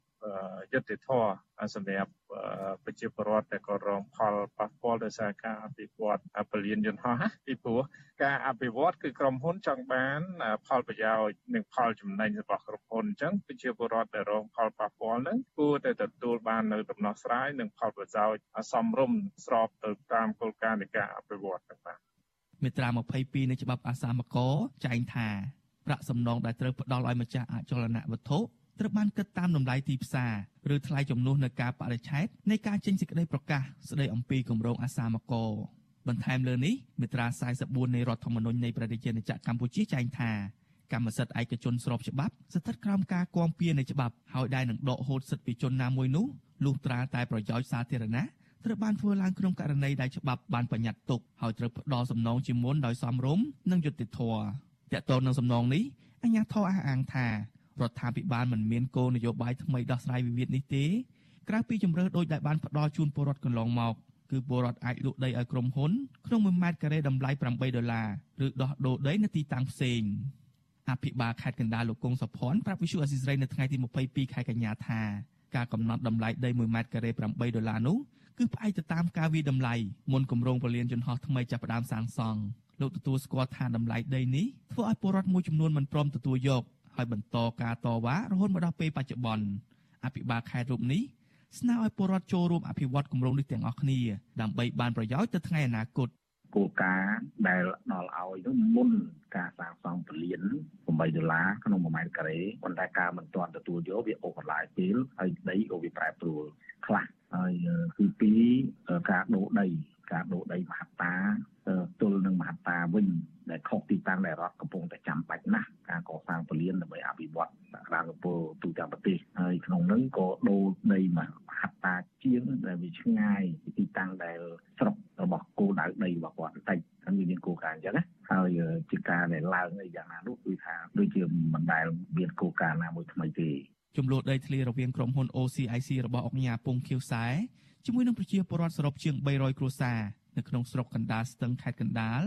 យុត្តិធម៌សម្រាប់ប្រជាពលរដ្ឋដែលក៏រងផលប៉ះពាល់ដោយសារការអភិវឌ្ឍពលានយន្តហោះពីព្រោះការអភិវឌ្ឍគឺក្រុមហ៊ុនចង់បាន ផលប្រយោជន៍និងផលចំណេញរបស់ក្រុមហ៊ុនអញ្ចឹងប្រជាពលរដ្ឋដែលរងផលប៉ះពាល់ហ្នឹងគួរតែទទួលបាននៅដំណោះស្រាយនិងផលប្រយោជន៍សមរម្យស្របទៅតាមគោលការណ៍នៃការអភិវឌ្ឍទាំងបាទ មាត្រា22នៃច្បាប់អាសាមកចែងថាប្រាក់សំណងដែលត្រូវផ្ដល់ឲ្យម្ចាស់អចលនវត្ថុត្រូវបានគិតតាមតម្លៃទីផ្សារឬថ្លៃចំនួននៃការបរិច្ឆេទនៃការចេញសេចក្តីប្រកាសស្តីអំពីគម្រោងអាសាមកបន្ថែមលើនេះមាត្រា44នៃរដ្ឋធម្មនុញ្ញនៃប្រជាជាតិកម្ពុជាចែងថាកម្មសិទ្ធិឯកជនស្របច្បាប់ស្ថិតក្រោមការគាំពៀនៃច្បាប់ហើយដែលនឹងដកហូតសិទ្ធិពីជនណាមួយនោះលុះត្រាតែប្រយោជន៍សាធារណៈ ត្រូវបានធ្វើឡើងក្នុងករណីដែលច្បាប់បានបញ្ញត្តិទុកហើយត្រូវផ្ដល់សំណងជាមុនដោយសមរម្យនិងយុត្តិធម៌តកតងនឹងសំណងនេះអញ្ញាធរអះអាងថារដ្ឋាភិបាលមិនមានគោលនយោបាយថ្មីដោះស្រាយវិវាទនេះទេក្រៅពីជំរើសដូចដែលបានផ្ដល់ជូនពលរដ្ឋកន្លងមកគឺពលរដ្ឋអាចលក់ដីឲ្យក្រុមហ៊ុនក្នុង1ម៉ែត្រការ៉េតម្លៃ8ដុល្លារឬដោះដូរដីនៅទីតាំងផ្សេងអភិបាលខេត្តកណ្ដាលលោកកុងសុផាន់ប្រាប់វិសុអេស៊ីសរ៉ៃនៅថ្ងៃទី22ខែកញ្ញាថាការកំណត់តម្លៃដី1ម៉ែត្រការ៉េ8ដុល្លារនោះ គឺផ្អែកទៅតាមការវិតម្លៃមុនគម្រោងពលានយន្តហោះថ្មីចាប់ផ្ដើមសាងសង់លោកទទួលស្គាល់ថាតម្លៃដីនេះធ្វើឲ្យពលរដ្ឋមួយចំនួនមិនព្រមទទួលយកហើយបន្តការតវ៉ារហូតមកដល់ពេលបច្ចុប្បន្នអភិបាលខេត្តរូបនេះស្នើឲ្យពលរដ្ឋចូលរួមអភិវឌ្ឍគម្រោងនេះទាំងអស់គ្នាដើម្បីបានប្រយោជន៍ទៅថ្ងៃអនាគត គោលការណ៍ដែលដល់ឲ្យនោះមុនការសាងសង់ពលាន8ដុល្លារក្នុង1ម៉ែត្រការ៉េប៉ុន្តែការមិនទាន់ទទួលយកវាអូសបន្លាយពេលហើយដីក៏វាប្រែប្រួលខ្លះហើយគឺពីរការដូរដីការដូរដីមហត្តាទល់នឹងមហត្តាវិញ ដែលខុសទីតាំងដែលរដ្ឋកំពុងតែចាំបាច់ណាស់ការកសាងពលានដើម្បីអភិវឌ្ឍសក្តានុពលទូទាំងប្រទេសហើយក្នុងនោះក៏ដូរដីមហត្តាជាងដែលវាឆ្ងាយពីទីតាំងដែលស្រុករបស់គោលដៅដីរបស់គាត់បន្តិចហ្នឹងវាមានគោលការណ៍អញ្ចឹងណាហើយជាការដែលឡើងអីយ៉ាងណានោះគឺថាដូចជាមិនដែលមានគោលការណ៍ណាមួយថ្មីទេចំនួនដីធ្លីរវាងក្រុមហ៊ុន OCIC របស់អង្គការពងខៀវសែជាមួយនឹងប្រជាពលរដ្ឋសរុបជាង300គ្រួសារនៅក្នុងស្រុកកណ្ដាលស្ទឹងខេត្តកណ្ដាល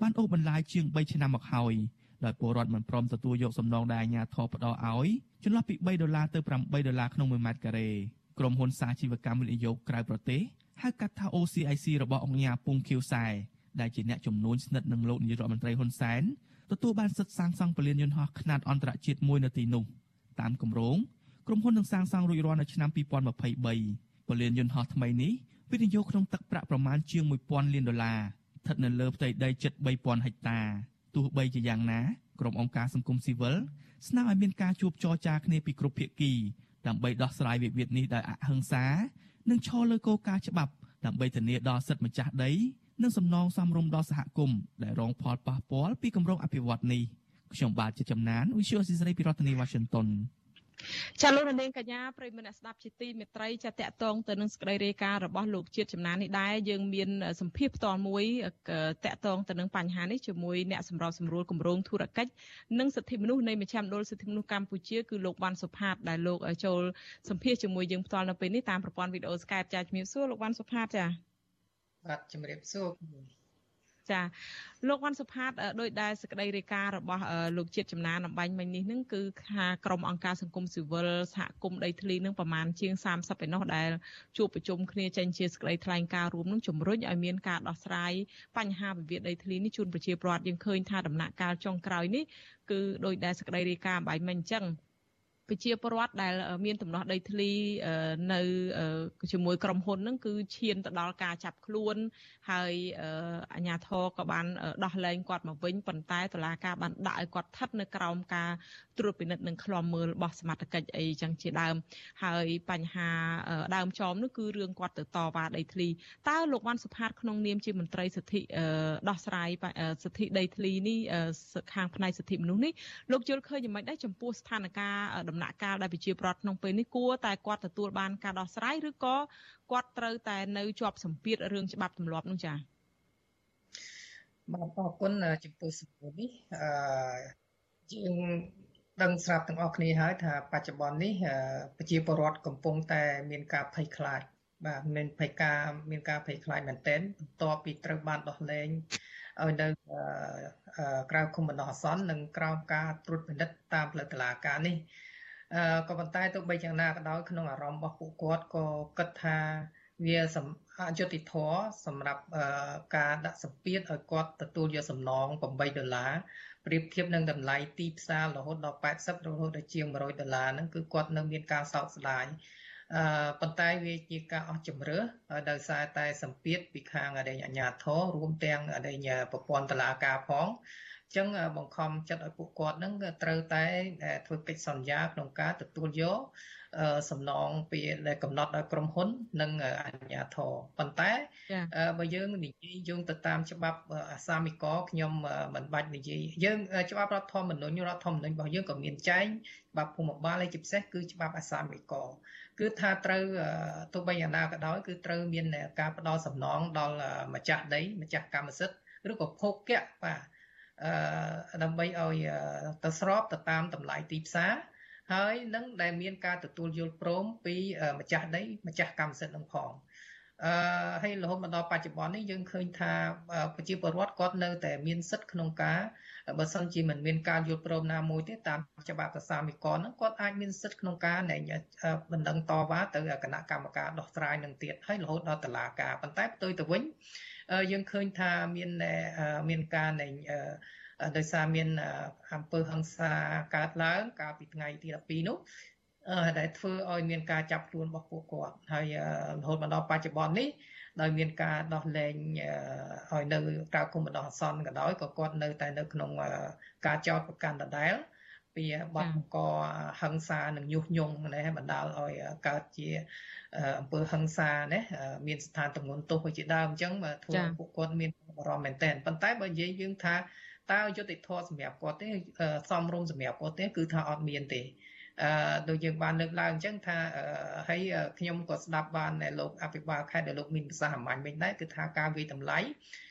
បានអូសបន្លាយជាង3ឆ្នាំមកហើយដោយពលរដ្ឋមិនព្រមទទួលយកសំណងដែលអាជ្ញាធរផ្ដល់ឲ្យចន្លោះពី3ដុល្លារទៅ8ដុល្លារក្នុង1ម៉ែត្រការ៉េក្រុមហ៊ុនសាជីវកម្មវិនិយោគក្រៅប្រទេសហៅកាត់ថា OCIC របស់អង្គការពងខៀវសែដែលជាអ្នកជំនួញស្និទ្ធនឹងលោកនាយករដ្ឋមន្ត្រីហ៊ុនសែនទទួលបានសិទ្ធិសាងសង់ពលានយន្តហោះខ្នាតអន្តរជាតិមួយនៅទីនោះតាមគម្រោងក្រុមហ៊ុននឹងសាងសង់រួចរាល់នៅឆ្នាំ2023ពលានយន្តហោះថ្មីនេះវិនិយោគក្នុងទឹកប្រាក់ប្រមាណជាង1000លានដុល្លារ ស្ថិតនៅលើផ្ទៃដីជិត3000ហិកតាទោះបីជាយ៉ាងណាក្រុមអង្គការសង្គមស៊ីវិលស្នើឲ្យមានការជួបចរចាគ្នាពីគ្រប់ភាគីដើម្បីដោះស្រាយវិវាទនេះដោយអហិង្សា និងឈលលើគោលការណ៍ច្បាប់ដើម្បីធានាដល់សិទ្ធិម្ចាស់ដីនិងសំណងសមរម្យដល់សហគមន៍ដែលរងផលប៉ះពាល់ពីគម្រោងអភិវឌ្ឍន៍នេះខ្ញុំបាទជាចំណាន Visual Assisray ពីរដ្ឋធានី Washington ចាលោកនាងកញ្ញាប្រិយមិត្តអ្នកស្ដាប់ជាទីមេត្រីចាតកតងទៅនឹងសេចក្តីរាយការណ៍របស់លោកជាតិចំណាននេះដែរយើងមានសម្ភារផ្ទាល់មួយតកតងទៅនឹងបញ្ហានេះជាមួយអ្នកសម្របសម្រួលគម្រោងធុរកិច្ចនិងសិទ្ធិមនុស្សនៃមជ្ឈមណ្ឌលសិទ្ធិមនុស្សកម្ពុជាគឺលោកវ៉ាន់សុផាតដែលលោកចូលសម្ភារជាមួយយើងផ្ទាល់នៅពេលនេះតាមប្រព័ន្ធវីដេអូ Skype ចាជំរាបសួរលោកវ៉ាន់សុផាតចាបាទជំរាបសួរ ចាលោកវ៉ាន់សុផាតដោយដែលសេចក្តីរាយការណ៍របស់លោកជាតិចំណានអំបញ្ញមិញនេះនឹងគឺថាក្រុមអង្គការសង្គមស៊ីវិលសហគមន៍ដីធ្លីនឹងប្រមាណជាង30ឯណោះដែលជួបប្រជុំគ្នាចេញជាសេចក្តីថ្លែងការណ៍រួមនឹងជំរុញឲ្យមានការដោះស្រាយបញ្ហាវិវាទដីធ្លីនេះជូនប្រជាពលរដ្ឋយើងឃើញថាដំណាក់កាលចុងក្រោយនេះគឺដោយដែលសេចក្តីរាយការណ៍អំបញ្ញមិញអញ្ចឹង ប្រជាពលរដ្ឋដែលមានដំណោះដីធ្លីនៅជាមួយក្រុមហ៊ុនហ្នឹងគឺឈានទៅដល់ការចាប់ខ្លួន ហើយអាជ្ញាធរក៏បានដោះលែងគាត់មកវិញប៉ុន្តែតុលាការបានដាក់ឲ្យគាត់ស្ថិតនៅក្រោមការត្រួតពិនិត្យនិងឃ្លាំមើលរបស់សមត្ថកិច្ចអីចឹងជាដើម ហើយបញ្ហាដើមចមនោះគឺរឿងគាត់ទៅតវ៉ាដីធ្លីតើលោកវ៉ាន់សុផាតក្នុងនាមជាមន្ត្រីសិទ្ធិដោះស្រាយសិទ្ធិដីធ្លីនេះខាងផ្នែកសិទ្ធិមនុស្សនេះលោកយល់ឃើញយ៉ាងម៉េចដែរចំពោះស្ថានភាពដំណាក់កាលដែលប្រជាប្រដ្ឋក្នុងពេលនេះគួរតែគាត់ទទួលបានការដោះស្រាយឬក៏គាត់ត្រូវតែនៅជាប់សម្ពាធរឿងច្បាប់ទម្លាប់នោះចា៎បាទអរគុណចំពោះសំណួរនេះអឺយើងដឹងស្រាប់ទាំងអស់គ្នាហើយថាបច្ចុប្បន្ននេះប្រជាពលរដ្ឋកំពុងតែមានការភ័យខ្លាចបាទមានភ័យការមានការភ័យខ្លាចមែនទែនបន្ទាប់ពីត្រូវបានដោះលែងឲ្យនៅក្រៅគុំបណ្ដោះអាសន្ននិងក្រោមការត្រួតពិនិត្យតាមផ្លូវតុលាការនេះអឺ ក៏ប៉ុន្តែទោះបីយ៉ាងណាក៏ដោយក្នុងអារម្មណ៍របស់ពួកគាត់ក៏គិតថាវាអយុត្តិធម៌សម្រាប់ការដាក់សម្ពាធឲ្យគាត់ទទួលយកសំណង8ដុល្លារប្រៀបធៀបនឹងតម្លៃទីផ្សាររហូតដល់80រហូតដល់ជាង100ដុល្លារហ្នឹងគឺគាត់នៅមានការសោកស្ដាយអឺប៉ុន្តែវាជាការអស់ជំរឿដោយសារតែសម្ពាធពីខាងអរិញអាជ្ញាធររួមទាំងអរិញប្រព័ន្ធតឡាការផង ចឹងបង្ខំចិត្តឲ្យពួកគាត់នឹងត្រូវតែធ្វើកិច្ចសន្យាក្នុងការទទួលយកសំណងពីដែលកំណត់ដោយក្រុមហ៊ុន និងអាជ្ញាធរប៉ុន្តែបើយើងនិយាយយោងទៅតាមច្បាប់អាសាមិកខ្ញុំមិនបាច់និយាយយើងច្បាប់រដ្ឋធម្មនុញ្ញរដ្ឋធម្មនុញ្ញរបស់យើងក៏មានចែងច្បាប់ភូមិបាលហើយជាពិសេសគឺច្បាប់អាសាមិកគឺថាត្រូវទោះបីយ៉ាងណាក៏ដោយគឺត្រូវមានការផ្ដល់សំណងដល់ម្ចាស់ដីម្ចាស់កម្មសិទ្ធិឬក៏ភោគៈបាទអឺ ដើម្បីឲ្យទៅស្របទៅតាមតម្លៃទីផ្សារហើយនឹងដែលមានការទទួលយល់ព្រមពីម្ចាស់ដីម្ចាស់កម្មសិទ្ធិនឹងផងអឺហើយរហូតមកដល់បច្ចុប្បន្ននេះយើងឃើញថាប្រជាពលរដ្ឋគាត់នៅតែមានសិទ្ធិក្នុងការបើសិនជាមិនមានការយល់ព្រមណាមួយទេតាមច្បាប់សាសាមិកហ្នឹងគាត់អាចមានសិទ្ធិក្នុងការបណ្ដឹងតវ៉ាទៅគណៈកម្មការដោះស្រាយនឹងទៀតហើយរហូតដល់តុលាការប៉ុន្តែផ្ទុយទៅវិញ យើងឃើញថាមានមានការនៃដោយសារមានអំពើហិង្សាកើតឡើងកាលពីថ្ងៃទី12នោះដែលធ្វើឲ្យមានការចាប់ខ្លួនរបស់ពួកគាត់ហើយរហូតមកដល់បច្ចុប្បន្ននេះដោយមានការដោះលែងឲ្យនៅក្រៅគុំបណ្ដោះអាសន្នក៏ដោយក៏គាត់នៅតែនៅក្នុងការចោទប្រកាន់ដដែល ពីបទបង្កហិង្សានិងញុះញង់នេះបណ្ដាលឲ្យកើតជាអំពើហិង្សាណាមានស្ថានទម្ងន់ទោសជាដើមអញ្ចឹងធ្វើពួកគាត់មានបារម្ភមែនទែនប៉ុន្តែបើនិយាយយើងថាតើយុត្តិធម៌សម្រាប់គាត់ទេសមរម្យសម្រាប់គាត់ទេគឺថាអត់មានទេអឺដូចយើងបានលើកឡើងអញ្ចឹងថាហើយខ្ញុំក៏ស្ដាប់បានលោកអភិបាលខេត្តដែលលោកមានប្រសាសន៍អំបញ្ញវិញដែរគឺថាការវិតម្លៃ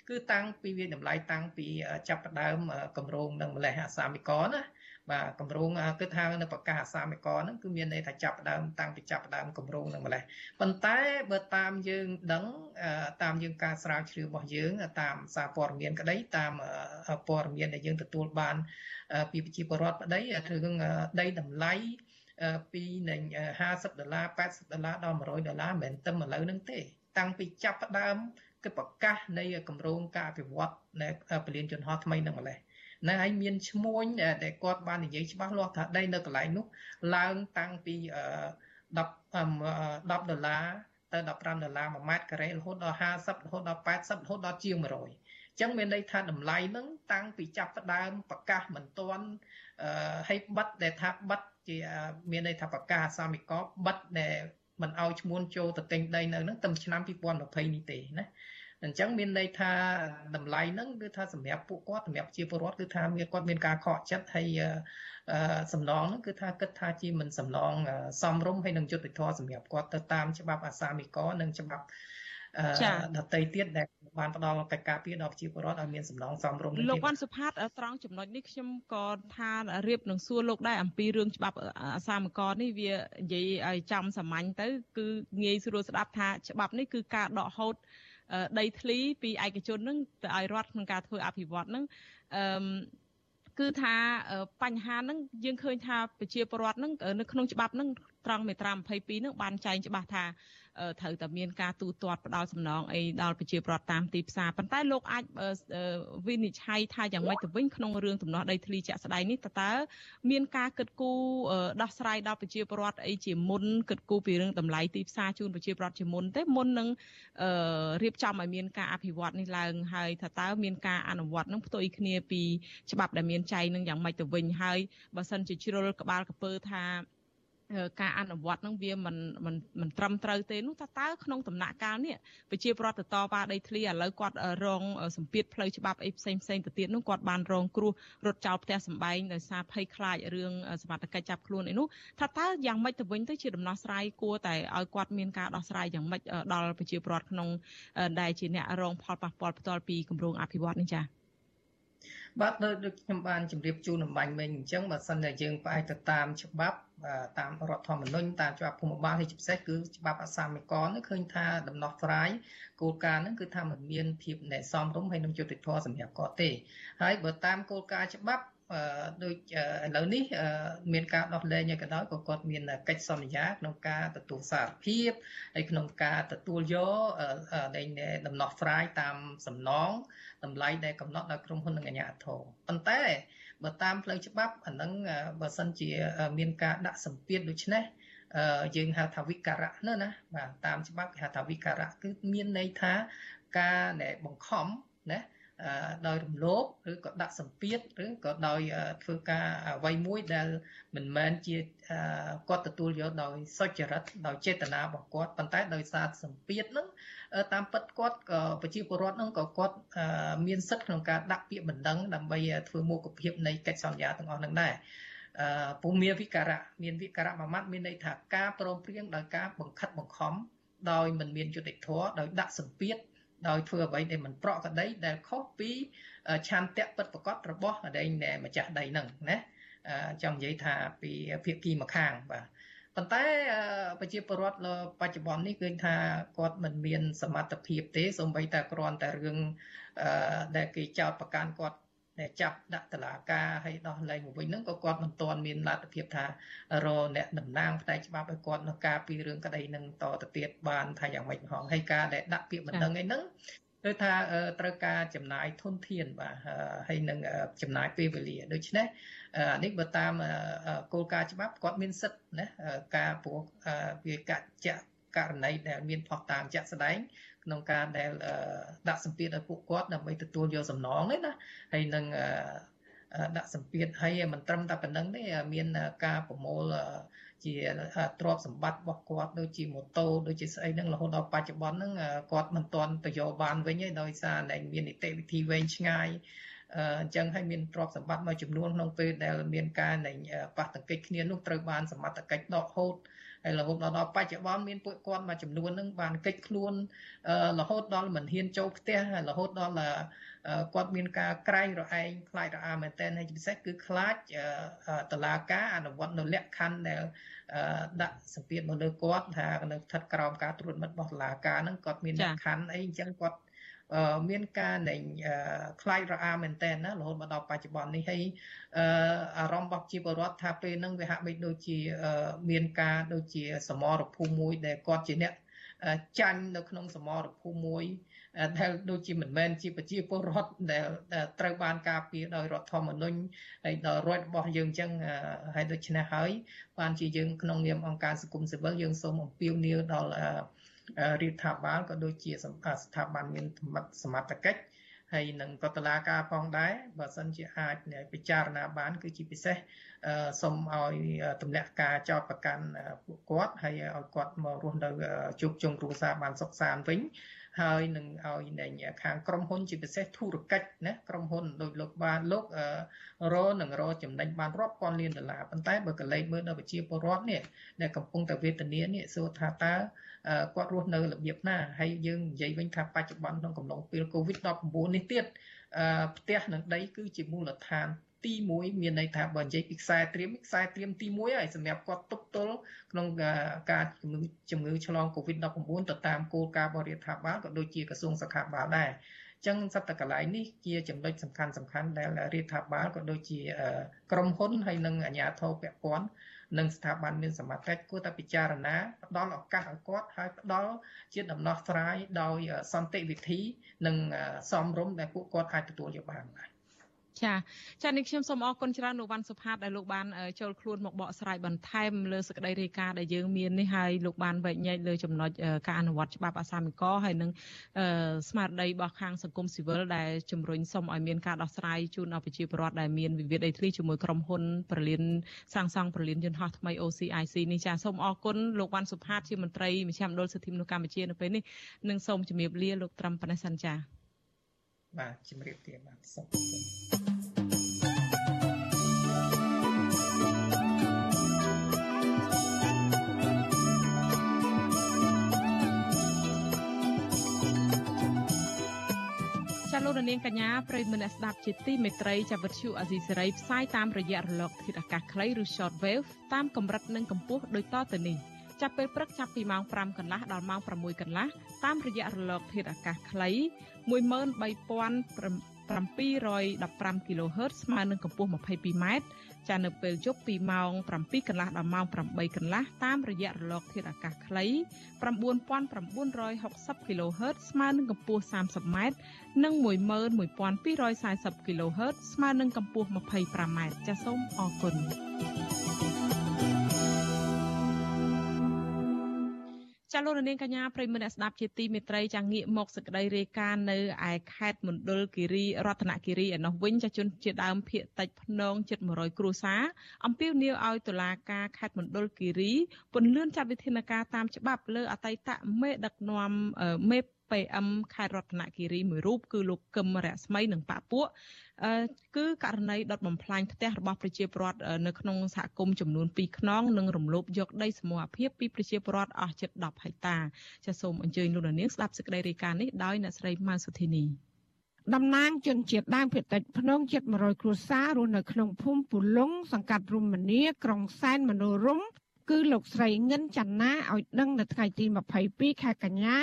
គឺតាំងពីវិតម្លៃតាំងពីចាប់ផ្ដើមកម្រងនឹងម្លេះអាសាមិកណា បាទគម្រោងគិតថានៅប្រកាសអាសាមិកហ្នឹងគឺមានន័យថាចាប់ដើមតាំងពីចាប់ដើមគម្រោងហ្នឹងម្លេះប៉ុន្តែបើតាមយើងដឹងតាមយើងការស្រាវជ្រាវរបស់យើង តាមសារព័ត៌មានក្តីតាមព័ត៌មានដែលយើងទទួលបាន ពីប្រជាពលរដ្ឋក្តីរឿងដីតម្លៃពីនឹង50ដុល្លារ80ដុល្លារដល់100ដុល្លារមិនមែនតែឥឡូវហ្នឹងទេ តាំងពីចាប់ផ្ដើមគឺប្រកាសនៃគម្រោងការអភិវឌ្ឍនៅពលានយន្តហោះថ្មីនឹងម្លេះ នៅហើយមានឈ្មួញដែលគាត់បាននិយាយច្បាស់លាស់ថាដីនៅកន្លែងនោះឡើងតាំងពី10 10ដុល្លារទៅ15ដុល្លារ1ម៉ែត្រការ៉េរហូតដល់50រហូតដល់80រហូតដល់ជាង100អញ្ចឹងមានន័យថាតម្លៃហ្នឹងតាំងពីចាប់ផ្ដើមប្រកាសមិនទាន់អឺឲ្យបិទដែលថាបិទជាមានន័យថាប្រកាសអាសាមិកបិទដែលមិនឲ្យឈ្មោះចូលទៅទិញដីនៅហ្នឹងតាមឆ្នាំ2020នេះទេណា អញ្ចឹងមានន័យថាតម្លៃហ្នឹងគឺថាសម្រាប់ពួកគាត់សម្រាប់ជាពលរដ្ឋគឺថាមានគាត់មានការខកចិត្តហើយសំណងហ្នឹងគឺថាគិតថាជាមិនសំណងសំរុំហើយនឹងយុត្តិធម៌សម្រាប់គាត់ទៅតាមច្បាប់អាសាមិកនិងច្បាប់ចាដតីទៀតដែលបានផ្ដល់កិច្ចការពារដល់ប្រជាពលរដ្ឋឲ្យមានសំណងសមរម្យលោកវ៉ាន់សុផាតត្រង់ចំណុចនេះខ្ញុំក៏ថារៀបនឹងសួរលោកដែរអំពីរឿងច្បាប់អាសាមកនេះវានិយាយឲ្យចំសាមញ្ញទៅគឺងាយស្រួលស្ដាប់ថាច្បាប់នេះគឺការដកហូត ដីធ្លីពីឯកជនហ្នឹងទៅឲ្យរដ្ឋក្នុងការធ្វើអភិវឌ្ឍហ្នឹងអឺគឺថាបញ្ហាហ្នឹងយើងឃើញថាប្រជាពលរដ្ឋហ្នឹងនៅក្នុងច្បាប់ហ្នឹង ត្រង់មេត្រា22ហ្នឹងបានចែងច្បាស់ថាត្រូវតែមានការទូទាត់ផ្ដាល់សំណងអីដល់ប្រជាពលរដ្ឋតាមទីផ្សារប៉ុន្តែលោកអាចវិនិច្ឆ័យថាយ៉ាងម៉េចទៅវិញក្នុងរឿងដំណោះដីធ្លីជាក់ស្ដែងនេះតើមានការគិតគូរដោះស្រាយដល់ប្រជាពលរដ្ឋអីជាមុនគិតគូរពីរឿងតម្លៃទីផ្សារជូនប្រជាពលរដ្ឋជាមុនទេមុននឹងរៀបចំឲ្យមានការអភិវឌ្ឍនេះឡើងហើយថាតើមានការអនុវត្តនឹងផ្ទុយគ្នាពីច្បាប់ដែលមានចែងនឹងយ៉ាងម៉េចទៅវិញហើយបើសិនជាជ្រុលក្បាលកពើថា ការអនុវត្តនឹងវាមិនមិនមិនត្រឹមត្រូវទេនោះតើតើក្នុងដំណាក់កាលនេះប្រជាប្រដ្ឋតវ៉ាដីធ្លីឥឡូវគាត់រងសម្ពាធផ្លូវច្បាប់អីផ្សេងផ្សេងទៅទៀតនោះគាត់បានរងគ្រោះរត់ចោលផ្ទះសម្បែងដោយសារភ័យខ្លាចរឿងសមត្ថកិច្ចចាប់ខ្លួនអីនោះថាតើយ៉ាងម៉េចទៅវិញទៅជាដំណោះស្រាយគួរតែឲ្យគាត់មានការដោះស្រាយយ៉ាងម៉េចដល់ប្រជាប្រដ្ឋក្នុងដែលជាអ្នករងផលប៉ះពាល់ផ្ទាល់ពីគម្រោងអភិវឌ្ឍនេះចា៎ បាទដូចខ្ញុំបានជម្រាបជូនអំបញ្ញមិញអញ្ចឹងបើសិនតែយើងផ្អែកទៅតាមច្បាប់តាមរដ្ឋធម្មនុញ្ញតាមច្បាប់ភូមិបាលនេះជាពិសេសគឺច្បាប់អសាមិកននេះឃើញថាដំណោះស្រាយគោលការណ៍ហ្នឹងគឺថាมันមានភាពណែសមរម្យហើយនឹងយុត្តិធម៌សម្រាប់គាត់ទេហើយបើតាមគោលការណ៍ច្បាប់ ដូចឥឡូវនេះមានការដោះលែងឲ្យក៏ដោយក៏គាត់មានកិច្ចសន្យាក្នុងការទទួលសារភាពហើយក្នុងការទទួលយកដែលដំណោះស្រាយតាមសំណងតម្លៃដែលកំណត់ដោយក្រុមហ៊ុននិងអាជ្ញាធរប៉ុន្តែបើតាមផ្លូវច្បាប់អានឹងបើសិនជាមានការដាក់សម្ពាធដូច្នេះយើងហៅថាវិការៈណាណាបាទតាមច្បាប់គេហៅថាវិការៈគឺមានន័យថាការដែលបង្ខំណា ដោយរំលោភឬក៏ដាក់សម្ពាធឬក៏ដោយធ្វើការអ្វីមួយដែលមិនមែនជាគាត់ទទួលយកដោយសុចរិតដោយចេតនារបស់គាត់ប៉ុន្តែដោយសារសម្ពាធនឹងតាមពិតគាត់ក៏ប្រជាពលរដ្ឋនឹងក៏គាត់មានសិទ្ធិក្នុងការដាក់ពាក្យបណ្ដឹងដើម្បីធ្វើមុខភាពនៃកិច្ចសន្យាទាំងអស់នឹងដែរអឺពុំមានវិការៈមានវិការៈមួយម៉ាត់មានន័យថាការព្រមព្រៀងដោយការបង្ខិតបង្ខំដោយមិនមានយុត្តិធម៌ដោយដាក់សម្ពាធ ដោយធ្វើអ្វីដែលមិនប្រក្រតីដែលខុសពីឆន្ទៈពិតប្រកបរបស់ដែលម្ចាស់ដីនឹងណាចង់និយាយថាពីភាគីម្ខាងបាទប៉ុន្តែប្រជាពលរដ្ឋបច្ចុប្បន្ននេះឃើញថាគាត់មិនមានសមត្ថភាពទេសូម្បីតែគ្រាន់តែរឿងដែលគេចោទប្រកាន់គាត់ ដែលចាប់ដាក់តឡាការហើយដោះលែងមកវិញហ្នឹងក៏គាត់មិនទាន់មានលទ្ធភាពថារអ្នកតំណាងផ្នែកច្បាប់ឲ្យគាត់នៅការពីរឿងក្តីនឹងតទៅទៀតបានថាយ៉ាងម៉េចផងហើយការដែលដាក់ពាក្យបណ្ដឹងអីហ្នឹងគឺថាត្រូវការចំណាយធនធានបាទហើយនឹងចំណាយពេលវេលាដូច្នេះនេះបើតាមគោលការណ៍ច្បាប់គាត់មានសិទ្ធិណាការព្រោះវាកច្ចៈករណីដែលមានផុសតាមជាក់ស្ដែង ក្នុងការដែលដាក់សម្ពាធឲ្យពួកគាត់ដើម្បីទទួលយកសំណងនេះណាហើយនឹងដាក់សម្ពាធឲ្យមិនត្រឹមតែប៉ុណ្្នឹងទេមានការប្រមូលជាទ្រព្យសម្បត្តិរបស់គាត់ដូចជាម៉ូតូដូចជាស្អីហ្នឹងរហូតដល់បច្ចុប្បន្នហ្នឹងគាត់មិនទាន់ទៅយកបានវិញទេដោយសារតែមាននីតិវិធីវែងឆ្ងាយអញ្ចឹងហើយមានទ្រព្យសម្បត្តិមួយចំនួនក្នុងពេលដែលមានការនៃប៉ះទង្គិចគ្នានោះត្រូវបានសមត្ថកិច្ចដកហូត ហើយរហូតដល់បច្ចុប្បន្នមានពួកគាត់មួយចំនួនហ្នឹងបានកិច្ចខ្លួនរហូតដល់មិនហ៊ានចូលផ្ទះរហូតដល់គាត់មានការក្រែងរឯងខ្លាចរអាមែនតើហើយពិសេសគឺខ្លាចតឡាការអនុវត្តនៅលក្ខខណ្ឌដែលដាក់សម្ពាធមកលើគាត់ថានៅស្ថិតក្រោមការត្រួតមិត្តរបស់តឡាការហ្នឹងគាត់មានលក្ខខណ្ឌអីអញ្ចឹងគាត់ មានការនៃខ្លាចរអាមែនតើណារហូតមកដល់បច្ចុប្បន្ននេះហើយអារម្មណ៍របស់ជីវរដ្ឋថាពេលហ្នឹងវាហាក់បីដូចជាមានការដូចជាសមរភូមិមួយដែលគាត់ជាអ្នកចាញ់នៅក្នុងសមរភូមិមួយដែលដូចជាមិនមែនជាប្រជាពលរដ្ឋដែលត្រូវបានការពារដោយរដ្ឋធម្មនុញ្ញហើយដោយរដ្ឋរបស់យើងអញ្ចឹងហើយដូច្នេះហើយបានជាយើងក្នុងនាមអង្គការសង្គមស៊ីវិលយើងសូមអំពាវនាវដល់ រដ្ឋាភិបាលក៏ដូចជាស្ថាប័នមានសមត្ថកិច្ចហើយនឹងក៏តឡាការផងដែរបើសិនជាអាចពិចារណាបាន គឺជាពិសេសសូមឲ្យទម្លាក់ការចោតប្រកាន់ពួកគាត់ហើយឲ្យគាត់មករស់នៅជួបជុំគ្រួសារបានសុខសាន្តវិញ ហើយនឹងឲ្យនៃខាងក្រុមហ៊ុនជាពិសេសធុរកិច្ចណាក្រុមហ៊ុនដូចលោកបានលោករនឹងរចំណេញបានរាប់ពាន់លានដុល្លារប៉ុន្តែបើកលេចមើលដល់ប្រជាពលរដ្ឋនេះដែលកំពុងតែវេទនានេះសួរថាតើគាត់រស់នៅរបៀបណាហើយយើងនិយាយវិញថាបច្ចុប្បន្នក្នុងកំឡុងពេល COVID-19 នេះទៀតផ្ទះនិងដីគឺជាមូលដ្ឋាន ទី1មានន័យថាបើនិយាយពីខ្សែត្រៀមខ្សែត្រៀមទី1ហើយសម្រាប់គាត់ទប់ទល់ក្នុងការជំងឺជំងឺឆ្លង COVID-19 ទៅតាមគោលការណ៍របស់រដ្ឋាភិបាលក៏ដូចជាក្រសួងសុខាភិបាលដែរចឹងសត្វតកន្លែងនេះជាចំណុចសំខាន់សំខាន់ដែលរដ្ឋាភិបាលក៏ដូចជាក្រមហ៊ុនហើយនិងអាជ្ញាធរពាក់ព័ន្ធនិងស្ថាប័នមានសមត្ថកិច្ចគួរតែពិចារណាផ្ដល់ឱកាសឲ្យគាត់ហើយផ្ដល់ជាដំណោះស្រាយដោយសន្តិវិធី និងសមរម្យដែលពួកគាត់អាចទទួលយកបានបាទ ចាចានេះខ្ញុំសូមអរគុណច្រើនលោកវ៉ាន់សុផាតដែលលោកបានចូលខ្លួនមកបកស្រាយបន្ថែមលើសេចក្តីរាយការណ៍ដែលយើងមាននេះហើយលោកបានវែកញែកលើចំណុចការអនុវត្តច្បាប់អាសាមិកហើយនឹងស្មារតីរបស់ខាងសង្គមស៊ីវិលដែលជំរុញសុំឲ្យមានការដោះស្រាយជូនដល់ប្រជាពលរដ្ឋដែលមានវិវាទដីធ្លីជាមួយក្រុមហ៊ុនប្រលានសាងសង់ប្រលានយន្តហោះថ្មី OCIC នេះចាសូមអរគុណលោកវ៉ាន់សុផាតជាមន្ត្រីមជ្ឈមណ្ឌលសិទ្ធិមនុស្សកម្ពុជានៅពេលនេះនិងសូមជម្រាបលាលោកត្រឹមប៉ុណ្ណេះសិនចា បាទជម្រាបលាបាទសូមចាលោករនាងកញ្ញាប្រិយមិត្តអ្នកស្ដាប់ជាទីមេត្រីចាវិទ្យុអាស៊ីសេរីផ្សាយតាមរយៈរលកធាតុអាកាសខ្លីឬ short wave តាមកម្រិតនិងកម្ពស់ដូចតទៅនេះ ចាប់ពេលព្រឹកចាប់ពីម៉ោង5កន្លះដល់ម៉ោង6កន្លះតាមរយៈរលកធាតុអាកាសខ្លី13715 kHz ស្មើនឹងកម្ពស់ 22m ចានៅពេលយប់ពីម៉ោង7កន្លះដល់ម៉ោង8កន្លះតាមរយៈរលកធាតុអាកាសខ្លី9960 kHz ស្មើនឹងកម្ពស់ 30m និង11240 kHz ស្មើនឹងកម្ពស់ 25m ចាសសូមអរគុណ ចាលោករនាងកញ្ញាប្រិមមអ្នកស្ដាប់ជាទីមេត្រីចាងាកមកសក្តីរាយការណ៍នៅឯខេត្តមណ្ឌលគិរីរតនគិរីឯនោះវិញចាជនជាដើមភៀកតិចភ្នងជិត100គ្រួសារអំពាវនាវឲ្យតុលាការខេត្តមណ្ឌលគិរីពន្យាចាត់វិធានការតាមច្បាប់លើអតីតមេដឹកនាំមេ PM ខេត្តរតនគិរីមួយរូបគឺលោកកឹមរស្មីនិងប៉ាពួក គឺករណីដុតបំផ្លាញផ្ទះរបស់ប្រជាពលរដ្ឋនៅក្នុងសហគមន៍ចំនួន2ខ្នងនិងរំលោភយកដីសមូហភាពពីប្រជាពលរដ្ឋអស់ជិត10ហិកតាចាសសូមអញ្ជើញលោកនាងស្ដាប់សេចក្តីរាយការណ៍នេះដោយអ្នកស្រីម៉ៅសុធីនីតំណាងជនជាតិដើមភាគតិចភ្នំជិត100គ្រួសាររស់នៅក្នុងភូមិពូឡុងសង្កាត់រុំមនីក្រុងសែនមនោរមគឺលោកស្រីងិនច័ន្ទណាឲ្យដឹងនៅថ្ងៃទី22ខែកញ្ញា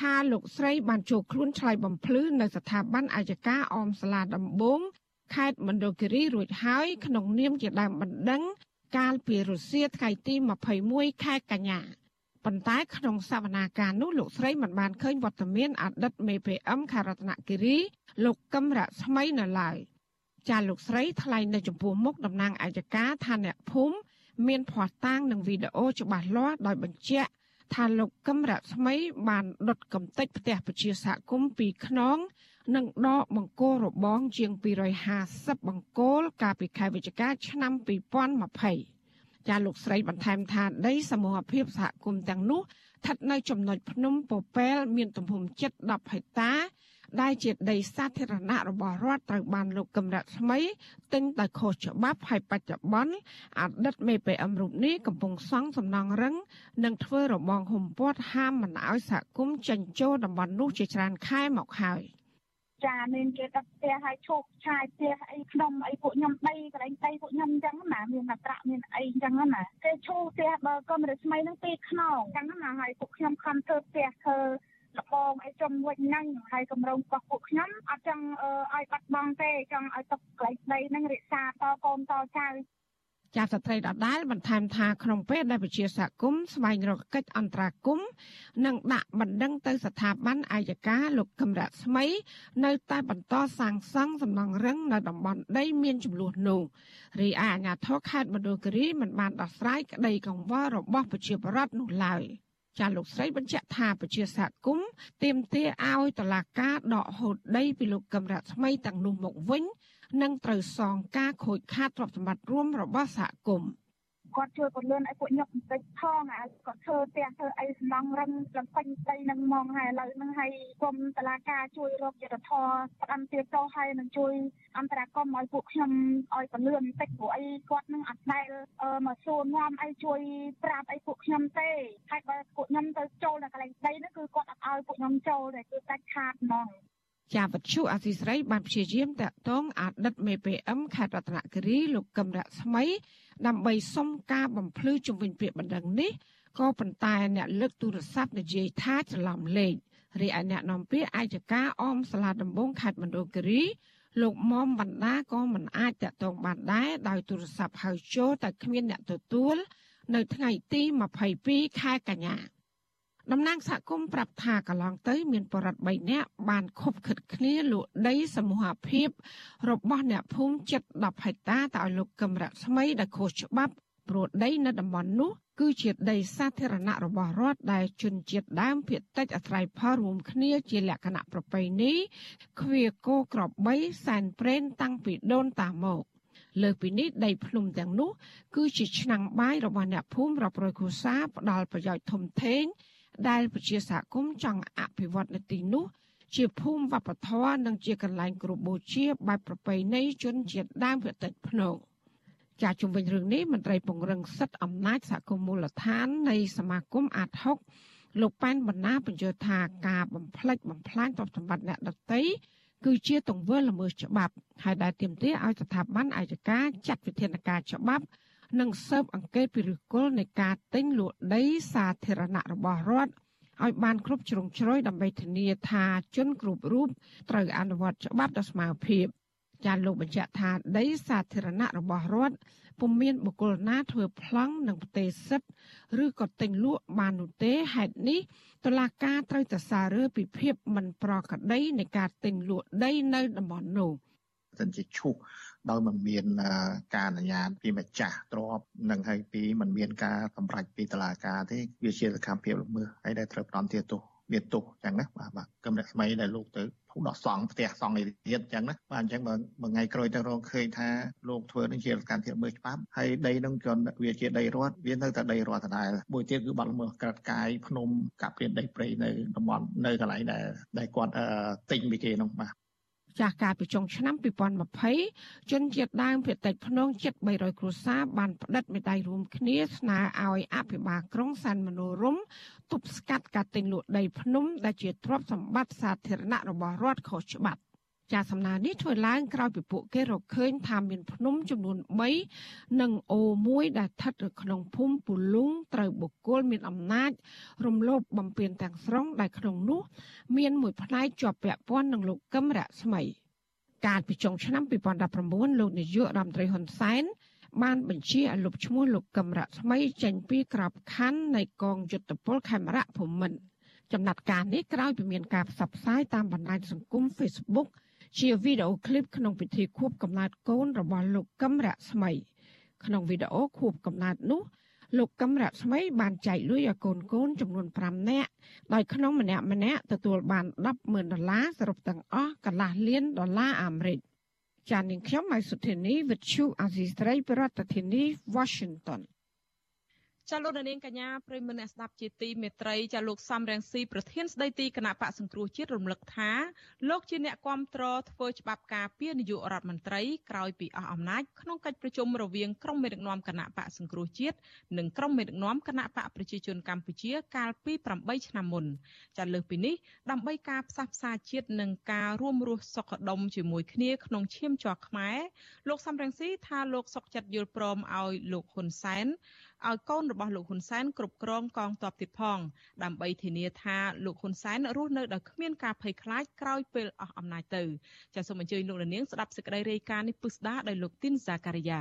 ថាលោកស្រីបានចូលខ្លួនឆ្លៃបំភ្លឺនៅស្ថាប័នអាយកាអមសាលាដំបងខេត្តមណ្ឌលគិរីរួចហើយក្នុងនាមជាដើមបណ្ដឹង កាលពីរុស្ស៊ីថ្ងៃទី21ខែកញ្ញាប៉ុន្តែក្នុងសវនាការនោះលោកស្រីមិនបានឃើញវត្តមានអតីតមេ PM ខេត្តរតនគិរី លោកកឹមរស្មីនៅឡើយចាលោកស្រីថ្លែងនៅចំពោះមុខតំណាងអាយកាថាអ្នកភូមិមានភ័ស្តុតាងនិងវីដេអូច្បាស់លាស់ដោយបញ្ជាក់ ថាលោកកឹមរស្មីបានដុតកំទេចផ្ទះប្រជាសហគមន៍ពីខ្នង និងដកបង្គោលរបង ជាង250បង្គោលកាលពីខែវិច្ឆិកាឆ្នាំ2020ចាលោកស្រីបន្ថែមថាដីសមូហភាពសហគមន៍ទាំងនោះស្ថិតនៅចំណុចភ្នំពពែលមានទំហំជិត10ហិកតា ដែលជាដីសាធារណៈរបស់រដ្ឋត្រូវបានលោកកឹមរស្មីទិញដោយខុសច្បាប់ហើយបច្ចុប្បន្នអតីតមេ PM រូបនេះកំពុងសង់សំណង់រឹងនិងធ្វើរបងហុំព័ទ្ធហាមមិនឲ្យសហគមន៍ចេញចូលតំបន់នោះជាច្រើនខែមកហើយចាមានគេដឹកផ្ទះឲ្យឈប់ឆាយផ្ទះអីក្នុងអីពួកខ្ញុំដីកន្លែងដីពួកខ្ញុំអញ្ចឹងណាមានអាត្រាក់មានអីអញ្ចឹងណាគេឈូផ្ទះបើកុំរស្មីនឹងពីខ្នងអញ្ចឹងណាហើយពួកខ្ញុំខំធ្វើផ្ទះធ្វើ លបងអីចំវិញហ្នឹងហើយគម្រោងរបស់ពួកខ្ញុំអត់ចង់ឲ្យបាត់បង់ទេចង់ឲ្យទុកកន្លែងដីហ្នឹងរក្សាតកូនតចៅចាស្ត្រីដដែលបន្ថែមថាក្នុងពេលដែលវិជាសហគមន៍ស្វែងរកកិច្ចអន្តរាគមន៍និងដាក់បណ្ដឹងទៅស្ថាប័នអាយកាលោកគឹមរស្មី នៅតែបន្តសាងសង់សំណង់រឹងនៅតំបន់ដីមានចំនួននោះរីឯអាជ្ញាធរខេត្តមណ្ឌលគិរីមិនបានដោះស្រាយក្តីកង្វល់របស់ប្រជាពលរដ្ឋនោះឡើយ។ ចាលោកស្រីបញ្ជាក់ថាប្រជាសហគមន៍ទាមទារឲ្យតឡាការដកហូតដីពីលោកកំរៈថ្មីទាំងនោះមកវិញ និងត្រូវសងការខូចខាតទ្រព្យសម្បត្តិរួមរបស់សហគមន៍ គាត់ជួយពន្លឿនឲ្យពួកខ្ញុំបន្តិចផងឲ្យគាត់ធ្វើផ្ទះធ្វើអីសំឡងរឹងលំពេញដីនឹងមកហើយឥឡូវហ្នឹងឲ្យគុំតឡាការជួយរកយុទ្ធធរផ្ដាំទៀតទៅហើយនឹងជួយអន្តរាគមឲ្យពួកខ្ញុំឲ្យពន្លឿនបន្តិចព្រោះអីគាត់នឹងអត់ដែលមកសួរនាំអីជួយប្រាប់អីពួកខ្ញុំទេហើយបើពួកខ្ញុំទៅចូលនៅកន្លែងដីហ្នឹងគឺគាត់អត់ឲ្យពួកខ្ញុំចូលទេគឺដាច់ខាតហ្មង ជាវត្ថុអសីស្រីបានព្យាយាមតាក់ទងអតីតមេ PM ខេត្តរតនគិរីលោកកឹមរស្មី ដើម្បីសុំការបំភ្លឺជំវិញពាក្យបណ្ដឹងនេះក៏ប៉ុន្តែអ្នកលើកទូរស័ព្ទនិយាយថាច្រឡំលេខរីឯអ្នកនាំពាក្យអាយកាអមសាលាដំបងខេត្តមណ្ឌលគិរីលោកមុំបណ្ដាក៏មិនអាចតាក់ទងបានដែរដោយទូរស័ព្ទហៅចូលតែគ្មានអ្នកទទួល នៅថ្ងៃទី22ខែកញ្ញា តំណាងសហគមន៍ប្រាប់ថាកន្លងទៅ មានបរិវត្ត3នាក់បានខົບខិតគ្នាលក់ដីសមូហភាពរបស់អ្នកភូមិជិត10ហិកតាទៅឲ្យលោកកឹមរស្មីដែលខុសច្បាប់ព្រោះដីនៅតំបន់នោះគឺជាដីសាធារណៈរបស់រដ្ឋដែលជនជាតិដើមភាគតិចអាស្រ័យផលរួមគ្នាជាលក្ខណៈប្រពៃណីគ្វាគោក្របីសែនព្រេនតាំងពីដូនតាមកលើពីនេះដីភ្នំទាំងនោះ គឺជាឆ្នាំងបាយរបស់អ្នកភូមិរាប់រយគ្រួសារផ្ដល់ប្រយោជន៍ធំធេង ដែលប្រជាសហគមន៍ចង់អភិវឌ្ឍនៅទីនោះ ជាភូមិវប្បធម៌និងជាកន្លែងគ្រូបូជាបែបប្រពៃណីជនជាតិដើមភាគតិចភ្នំចាជំវិញរឿងនេះមន្ត្រីពង្រឹងសិទ្ធិអំណាចសហគមន៍មូលដ្ឋាននៃសមាគមអាត6លោកប៉ែនបណ្ណាបញ្ជាថាការបំផ្លិចបំផ្លាញទ្រព្យសម្បត្តិអ្នកដទៃគឺជាទង្វើល្មើសច្បាប់ហើយដែលទាមទារឲ្យស្ថាប័នអាយកាចាត់វិធានការច្បាប់ និងស៊ើបអង្កេតពីឫសគល់នៃការទិញលក់ដីសាធារណៈរបស់រដ្ឋឲ្យបានគ្រប់ជ្រុងជ្រោយដើម្បីធានាថាជនគ្រប់រូបត្រូវអនុវត្តច្បាប់ដោយស្មើភាពចាលោកបញ្ជាក់ថាដីសាធារណៈរបស់រដ្ឋពុំមានបុគ្គលណាធ្វើប្លង់និងផ្ទេរសិទ្ធិឬក៏ទិញលក់បាននោះទេហេតុនេះតុលាការត្រូវតែសាររើពីភាពមិនប្រក្រតីនៃការទិញលក់ដីនៅតំបន់នោះសិនជាឈូស ដោយមិនមានការអនុញ្ញាតពីម្ចាស់ទ្រព្យនិងហើយពីមិនមានការសម្រេចពីតុលាការទេវាជាសកម្មភាពល្មើសហើយដែលត្រូវផ្ដន់ទាទោសមានទោសអញ្ចឹងណាបាទបាទគំនិតថ្មីដែលលោកទៅភូដកសង់ផ្ទះសង់ឯទៀតអញ្ចឹងណាបាទអញ្ចឹងបើមួយថ្ងៃក្រោយទៅរងឃើញថាលោកធ្វើនឹងជាការធាមើលច្បាប់ហើយដីនឹងជន់វាជាដីរដ្ឋវានៅតែដីរដ្ឋដដែលមួយទៀតគឺបាត់ល្មើសក្រាត់កាយភ្នំកាប់ព្រានដីព្រៃនៅតំបន់នៅកន្លែងដែលដែលគាត់ទិញពីគេនោះបាទ ចាស់កាលពីចុងឆ្នាំ2020ជនជាតិដើមភាគតិចភ្នងជិត300គ្រួសារបានផ្តិតមេដាយរួមគ្នាស្នើឲ្យអភិបាលក្រុងសាន់មនោរមទប់ស្កាត់ការទិញលក់ដីភ្នំដែលជាទ្រព្យសម្បត្តិសាធារណៈរបស់រដ្ឋខុសច្បាប់ ចាសំណើនេះធ្វើឡើងក្រោយពីពួកគេរកឃើញថាមានភ្នំចំនួន3និងអូមួយដែលស្ថិតនៅក្នុងភូមិពូលុងត្រូវបុគ្គលមានអំណាច រំលោភបំពានទាំងស្រុងដែលក្នុងនោះ មានមួយផ្នែកជាប់ពាក់ព័ន្ធនឹងលោកកឹមរស្មីកាលពីចុងឆ្នាំ2019លោកនាយករដ្ឋមន្ត្រីហ៊ុនសែនបានបញ្ជាឲ្យលុបឈ្មោះលោកកឹមរស្មីចេញពីក្របខ័ណ្ឌនៃកងយុទ្ធពលខេមរៈភូមិន្ទចំណាត់ការនេះក្រោយពីមានការផ្សព្វផ្សាយតាមបណ្ដាញសង្គម Facebook ជាវីដេអូឃ្លីបក្នុងពិធីខួបកំណើតកូនរបស់លោកកឹមរស្មី ក្នុងវីដេអូខួបកំណើតនោះលោកកឹមរស្មីបានចែកលុយឲ្យកូនកូនចំនួន5នាក់ដោយក្នុងម្នាក់ម្នាក់ទទួលបាន100000ដុល្លារសរុបទាំងអស់កន្លះលានដុល្លារអាមេរិកចាននាងខ្ញុំម៉ៃសុធានីវិទ្យុអាស៊ីស្រីប្រធានាធិបតី Washington ចាលោកនាងកញ្ញាប្រិមមអ្នកស្ដាប់ជាទីមេត្រីចាលោកសំរងស៊ីប្រធានស្ដីទីគណៈបកសង្គ្រោះជាតិរំលឹកថាលោកជាអ្នកគាំទ្រធ្វើច្បាប់ការពារនាយករដ្ឋមន្ត្រីក្រោយពីអស់អំណាចក្នុងកិច្ចប្រជុំរវាងក្រុមមេដឹកនាំគណៈបកសង្គ្រោះជាតិនិងក្រុមមេដឹកនាំគណៈបកប្រជាជនកម្ពុជាកាលពី8ឆ្នាំមុនចាលើសពីនេះដើម្បីការផ្សះផ្សាជាតិនិងការរួមរស់សុខដុមជាមួយគ្នាក្នុងឈាមជ័រខ្មែរលោកសំរងស៊ីថាលោកសុកចិត្តយល់ព្រមឲ្យលោកហ៊ុនសែន ឲ្យកូនរបស់លោកហ៊ុនសែនគ្រប់គ្រងកងទ័ពទៀតផង ដើម្បីធានាថាលោកហ៊ុនសែនរស់នៅដោយគ្មានការភ័យខ្លាចក្រោយពេលអស់អំណាចទៅចាសសូមអញ្ជើញលោកនាងស្ដាប់សេចក្តីរាយការណ៍នេះពុស្ដាដោយលោកទីនសាការីយ៉ា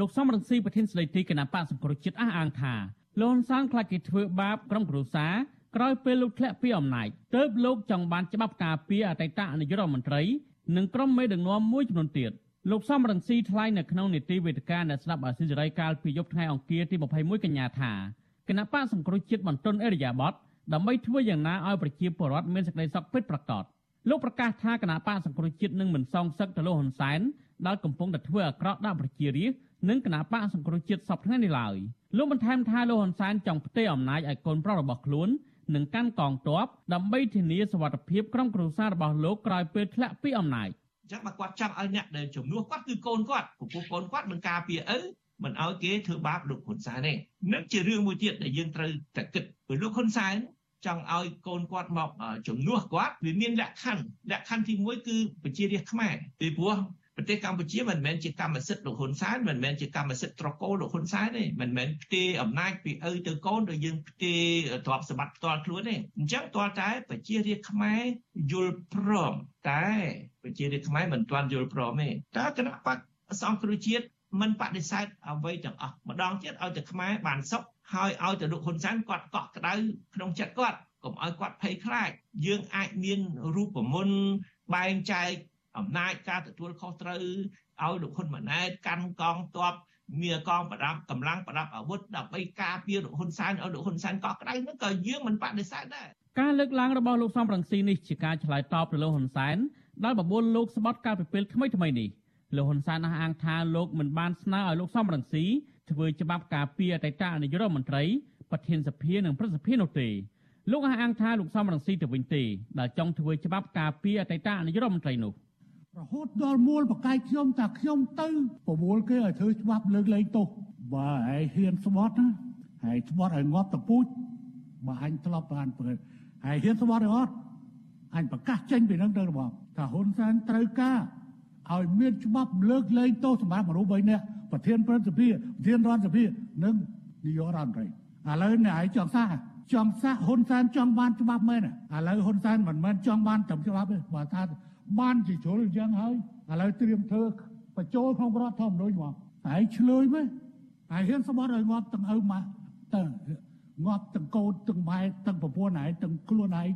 លោកសំរងស៊ីប្រធានស្ដីទីគណៈបកសង្គ្រោះជាតិអះអាងថាលោកហ៊ុនសែនខ្លាចគេធ្វើបាបក្រុមគ្រួសារក្រោយពេលលោកធ្លាក់ពីអំណាចទើបលោកចង់បានច្បាប់ការពារអតីតនាយករដ្ឋមន្ត្រីនិងក្រុមមេដឹកនាំមួយចំនួនទៀត។ លោកសំរងស៊ីថ្លែងនៅក្នុងនីតិវេទិកាអ្នកស្ដាប់អាស៊ីសេរីកាលពីយប់ថ្ងៃអង្គារទី21កញ្ញាថាគណៈបកសង្គ្រោះជាតិបន្ទន់អេរិយាប័តដើម្បីធ្វើយ៉ាងណាឲ្យប្រជាពលរដ្ឋមានសេចក្តីសុខពិតប្រាកដលោកប្រកាសថាគណៈបកសង្គ្រោះជាតិនឹងមិនសងសឹកទៅលោកហ៊ុនសែនដែលកំពុងតែធ្វើអាក្រក់ដល់ប្រជារាស្ត្រនិងគណៈបកសង្គ្រោះជាតិសពថ្ងៃនេះឡើយលោកបន្ថែមថាលោកហ៊ុនសែនចង់ផ្ទេរអំណាចឲ្យកូនប្រុសរបស់ខ្លួននិងកាន់កងទ័ពដើម្បីធានាសុវត្ថិភាពក្រុមគ្រួសាររបស់លោកក្រោយពេលធ្លាក់ពីអំណាច។អញ្ចឹងបើគាត់ចង់ឲ្យអ្នកដែលជំនួសគាត់គឺកូនគាត់ពពុះកូនគាត់នឹងការពារឪមិនឲ្យគេធ្វើបាបលោកហ៊ុនសែនទេនឹងជារឿងមួយទៀតដែលយើងត្រូវតែគិតព្រោះលោកហ៊ុនសែនចង់ឲ្យកូនគាត់មកជំនួសគាត់វាមានលក្ខខណ្ឌលក្ខខណ្ឌទី1គឺប្រជារាស្ត្រខ្មែរពីព្រោះ ប្រទេសកម្ពុជាមិនមែនជាកម្មសិទ្ធិលោកហ៊ុនសែនមិនមែនជាកម្មសិទ្ធិត្រកូលលោកហ៊ុនសែនទេមិនមែនផ្ទេរអំណាចពីឪទៅកូនដោយយើងផ្ទេរទ្រព្យសម្បត្តិផ្ទាល់ខ្លួនទេអញ្ចឹងតើតែប្រជារាស្ត្រខ្មែរយល់ព្រមតែប្រជារាស្ត្រខ្មែរមិនទាន់យល់ព្រមទេតើគណៈបកសង្គ្រោះជាតិមិនបដិសេធអ្វីទាំងអស់ម្ដងទៀតឲ្យតែខ្មែរបានសុខហើយឲ្យទៅលោកហ៊ុនសែនគាត់កក់ក្ដៅក្នុងចិត្តគាត់កុំឲ្យគាត់ភ័យខ្លាចយើងអាចមានរូបមន្តបែងចែក អំណាចការទទួលខុសត្រូវឲ្យលោកហ៊ុនម៉ាណែតកាន់កងទ័ពមានកងប្រដាប់កម្លាំងប្រដាប់អាវុធដើម្បីការពារលោកហ៊ុនសែនឲ្យលោកហ៊ុនសែនកក់ក្ដៅនោះក៏យើងមិនបដិសេធដែរការលើកឡើងរបស់លោកសំរងស៊ីនេះជាការឆ្លើយតបទៅលោកហ៊ុនសែនដែលបបួលលោកស្បត់កាលពីពេលថ្មីថ្មីនេះលោកហ៊ុនសែនអះអាងថាលោកមិនបានស្នើឲ្យលោកសំរងស៊ីធ្វើច្បាប់ការពារអតីតនាយករដ្ឋមន្ត្រីប្រធានសភានិងប្រសិទ្ធភាពនោះទេលោកអះអាងថាលោកសំរងស៊ីទៅវិញទេដែលចង់ធ្វើច្បាប់ការពារអតីតនាយករដ្ឋមន្ត្រីនោះ រហូតដល់មូលបកាយខ្ញុំតាខ្ញុំទៅប្រមូលគេឲ្យធ្វើច្បាប់លើកលែងទោសបើឯងហ៊ានស្បត់ណាហើយស្បត់ឲ្យងាប់តពូជបើអញធ្លាប់បានព្រឹកហើយហ៊ានស្បត់ឲ្យអត់អញប្រកាសចេញពីនឹងទៅរបស់ថាហ៊ុនសែនត្រូវការឲ្យមានច្បាប់លើកលែងទោសសម្រាប់មនុស្ស3នាក់ប្រធានប្រតិភិប្រធានរដ្ឋសភានិងនាយករដ្ឋមន្ត្រីឥឡូវអ្នកឯងចង់សាចង់សាហ៊ុនសែនចង់បានច្បាប់មែនឥឡូវហ៊ុនសែនមិនមែនចង់បានត្រឹមច្បាប់ទេបើថា បានជាជ្រុលអញ្ចឹងហើយឥឡូវត្រៀមធ្វើបញ្ចូលក្នុងរដ្ឋធម្មនុញ្ញមកហើយឆ្លើយមកហើយហ៊ានស្បត់ឲ្យងាប់ទាំងឪម៉ាក់ទៅងាប់ទាំងកូនទាំងម៉ែទាំងប្រពន្ធឯងទាំងខ្លួនឯង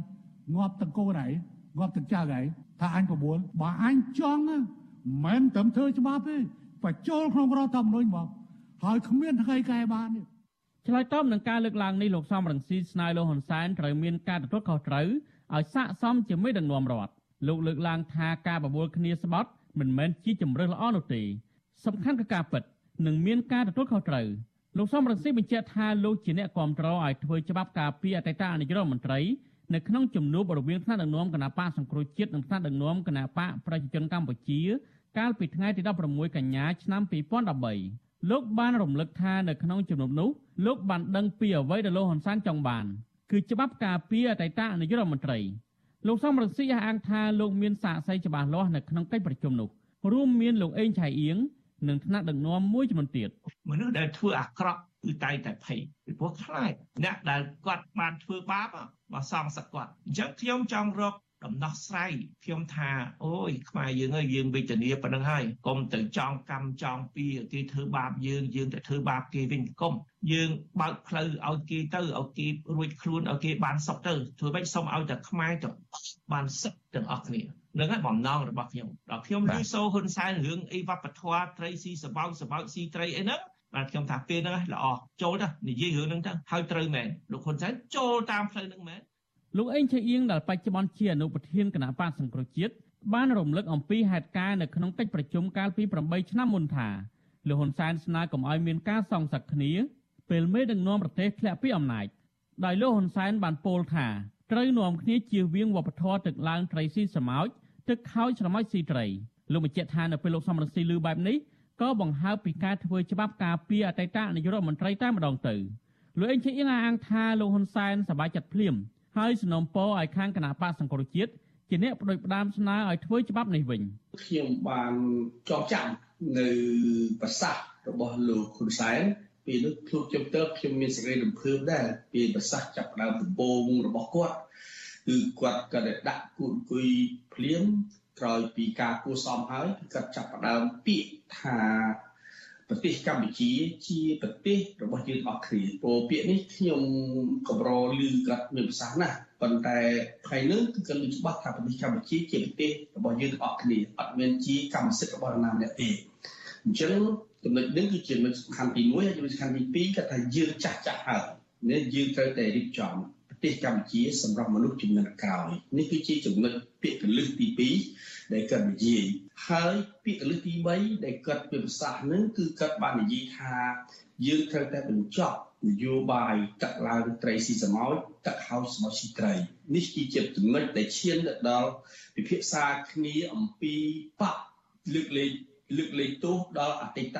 ងាប់ទាំងកូនឯងងាប់ទាំងចៅឯងថាអញប្រួលបើអញចង់មិនមែនត្រឹមធ្វើច្បាប់ទេបញ្ចូលក្នុងរដ្ឋធម្មនុញ្ញមកហើយគ្មានថ្ងៃកែបានទេឆ្លើយតបនឹងការលើកឡើងនេះលោកសំរងស៊ីស្នើលោកហ៊ុនសែនត្រូវមានការទទួលខុសត្រូវឲ្យស័ក្តិសមជាមេដឹកនាំរដ្ឋ លោកលើកឡើងថាការបបួលគ្នាស្បត់មិនមែនជាជំរើសល្អនោះទេ សំខាន់គឺការពិតនិងមានការទទួលខុសត្រូវលោកសំរងស៊ីបញ្ជាក់ថាលោកជាអ្នកគ្រប់គ្រងឲ្យធ្វើច្បាប់ការពារអតីតនាយករដ្ឋមន្ត្រីនៅក្នុងជំនួបរវាងថ្នាក់ដឹកនាំគណៈបកសង្គ្រោះជាតិនិងថ្នាក់ដឹកនាំគណៈបកប្រជាជនកម្ពុជា កាលពីថ្ងៃទី16កញ្ញាឆ្នាំ2013លោកបានរំលឹកថានៅក្នុងជំនុំនោះលោកបានដឹងពីអ្វីដែលលោកហ៊ុនសែនចង់បាន គឺច្បាប់ការពារអតីតនាយករដ្ឋមន្ត្រី លោកសំរងស៊ីអះអាងថាលោកមានសាកសីច្បាស់លាស់នៅក្នុងកិច្ចប្រជុំនោះរួមមានលោកអេងឆៃអៀងនិងថ្នាក់ដឹកនាំមួយចំនួនទៀតមនុស្សដែលធ្វើអាក្រក់គឺតែតែភ័យពីព្រោះខ្លាចអ្នកដែលគាត់បានធ្វើបាបមកសងសឹកគាត់អញ្ចឹងខ្ញុំចង់រក ដំណោះស្រាយខ្ញុំថាអូយខ្មែរយើងហើយយើងវិជ្ជនីប៉ុណ្្នឹងហើយកុំទៅចងកម្មចងពីគេធ្វើបាបយើងយើងទៅធ្វើបាបគេវិញកុំយើងបើកផ្លូវឲ្យគេទៅឲ្យគេរួចខ្លួនឲ្យគេបានសុខទៅធ្វើម៉េចសូមឲ្យតែខ្មែរទៅបានសុខទាំងអស់គ្នានឹងហើយបំណងរបស់ខ្ញុំដល់ខ្ញុំឮសូហ៊ុនសែនរឿងអីវប្បធម៌ត្រីស៊ីសបោកសបោកស៊ីត្រីអីហ្នឹងបាទខ្ញុំថាពេលហ្នឹងល្អចូលទៅនិយាយរឿងហ្នឹងទៅហើយត្រូវមែនលោកហ៊ុនសែនចូលតាមផ្លូវហ្នឹងមែន លោកអេងឆៃអៀងដែលបច្ចុប្បន្នជាអនុប្រធានគណៈបកសង្គ្រោះជាតិបានរំលឹកអំពីហេតុការណ៍នៅក្នុងកិច្ចប្រជុំកាលពី8ឆ្នាំមុនថាលោកហ៊ុនសែនស្នើកុំឲ្យមានការសងសឹកគ្នាពេលមេដឹកនាំប្រទេសធ្លាក់ពីអំណាចដោយលោកហ៊ុនសែនបានពោលថាត្រូវនាំគ្នាជៀសវាងវប្បធម៌ទឹកឡើងត្រីស៊ីស្រមោចទឹកខោចស្រមោចស៊ីត្រីលោកបញ្ជាក់ថានៅពេលលោកសំរងស៊ីលឺបែបនេះក៏បង្ហើបពីការធ្វើច្បាប់ការពារអតីតនាយករដ្ឋមន្ត្រីតែម្ដងទៅលោកអេងឈីអៀងអាងថាលោកហ៊ុនសែនសប្បាយចិត្តភ្លាម ហើយសំណពរឲ្យខាងគណៈបកសង្គ្រោះជាតិជាអ្នកបដិបដាមស្នើឲ្យធ្វើច្បាប់នេះវិញខ្ញុំបានចងចាំនៅប្រសាសន៍របស់លោកហ៊ុនសែនពេលនោះខ្លួនខ្ញុំទៅខ្ញុំមានសេចក្តីរំភើបដែរពីប្រសាសន៍ចាប់ដើមដំបូងរបស់គាត់គឺគាត់ក៏តែដាក់គូអង្គុយភ្លាមក្រោយពីការគួសមហើយគាត់ចាប់ដើមពាក្យថា ប្រទេសកម្ពុជាជាប្រទេសរបស់យើងអស់គ្នាព្រោះពាក្យនេះខ្ញុំកម្រឮគាត់មានប្រសាសន៍ណាស់ប៉ុន្តែថ្ងៃនេះគឺគាត់មានច្បាស់ថាប្រទេសកម្ពុជាជាប្រទេសរបស់យើងទាំងអស់គ្នាអត់មានជាកម្មសិទ្ធិរបស់នរណាម្នាក់ទេអញ្ចឹងចំណុចនេះគឺជាចំណុចសំខាន់ទី1ហើយចំណុចសំខាន់ទី2គាត់ថាយើងចាស់ចាស់ហើយនេះយើងត្រូវតែរៀបចំប្រ ទេសកម្ពុជាសម្រាប់មនុស្សជំនាន់ក្រោយនេះគឺជាចំណុចពាក្យកលឹះទី2ដែលគាត់និយាយហើយពាក្យកលឹះទី3ដែលគាត់ពិភាក្សានឹងគឺគាត់បាននិយាយថាយើងត្រូវតែបញ្ចប់នយោបាយទឹកឡើងត្រីស៊ីសម៉ោចទឹកហោចសម៉ោចស៊ីត្រីនេះគឺជាចំណុចដែលឈានទៅដល់ពិភាក្សាគ្នាអំពីបកលើកលែងលើកលែងទោសដល់អតីត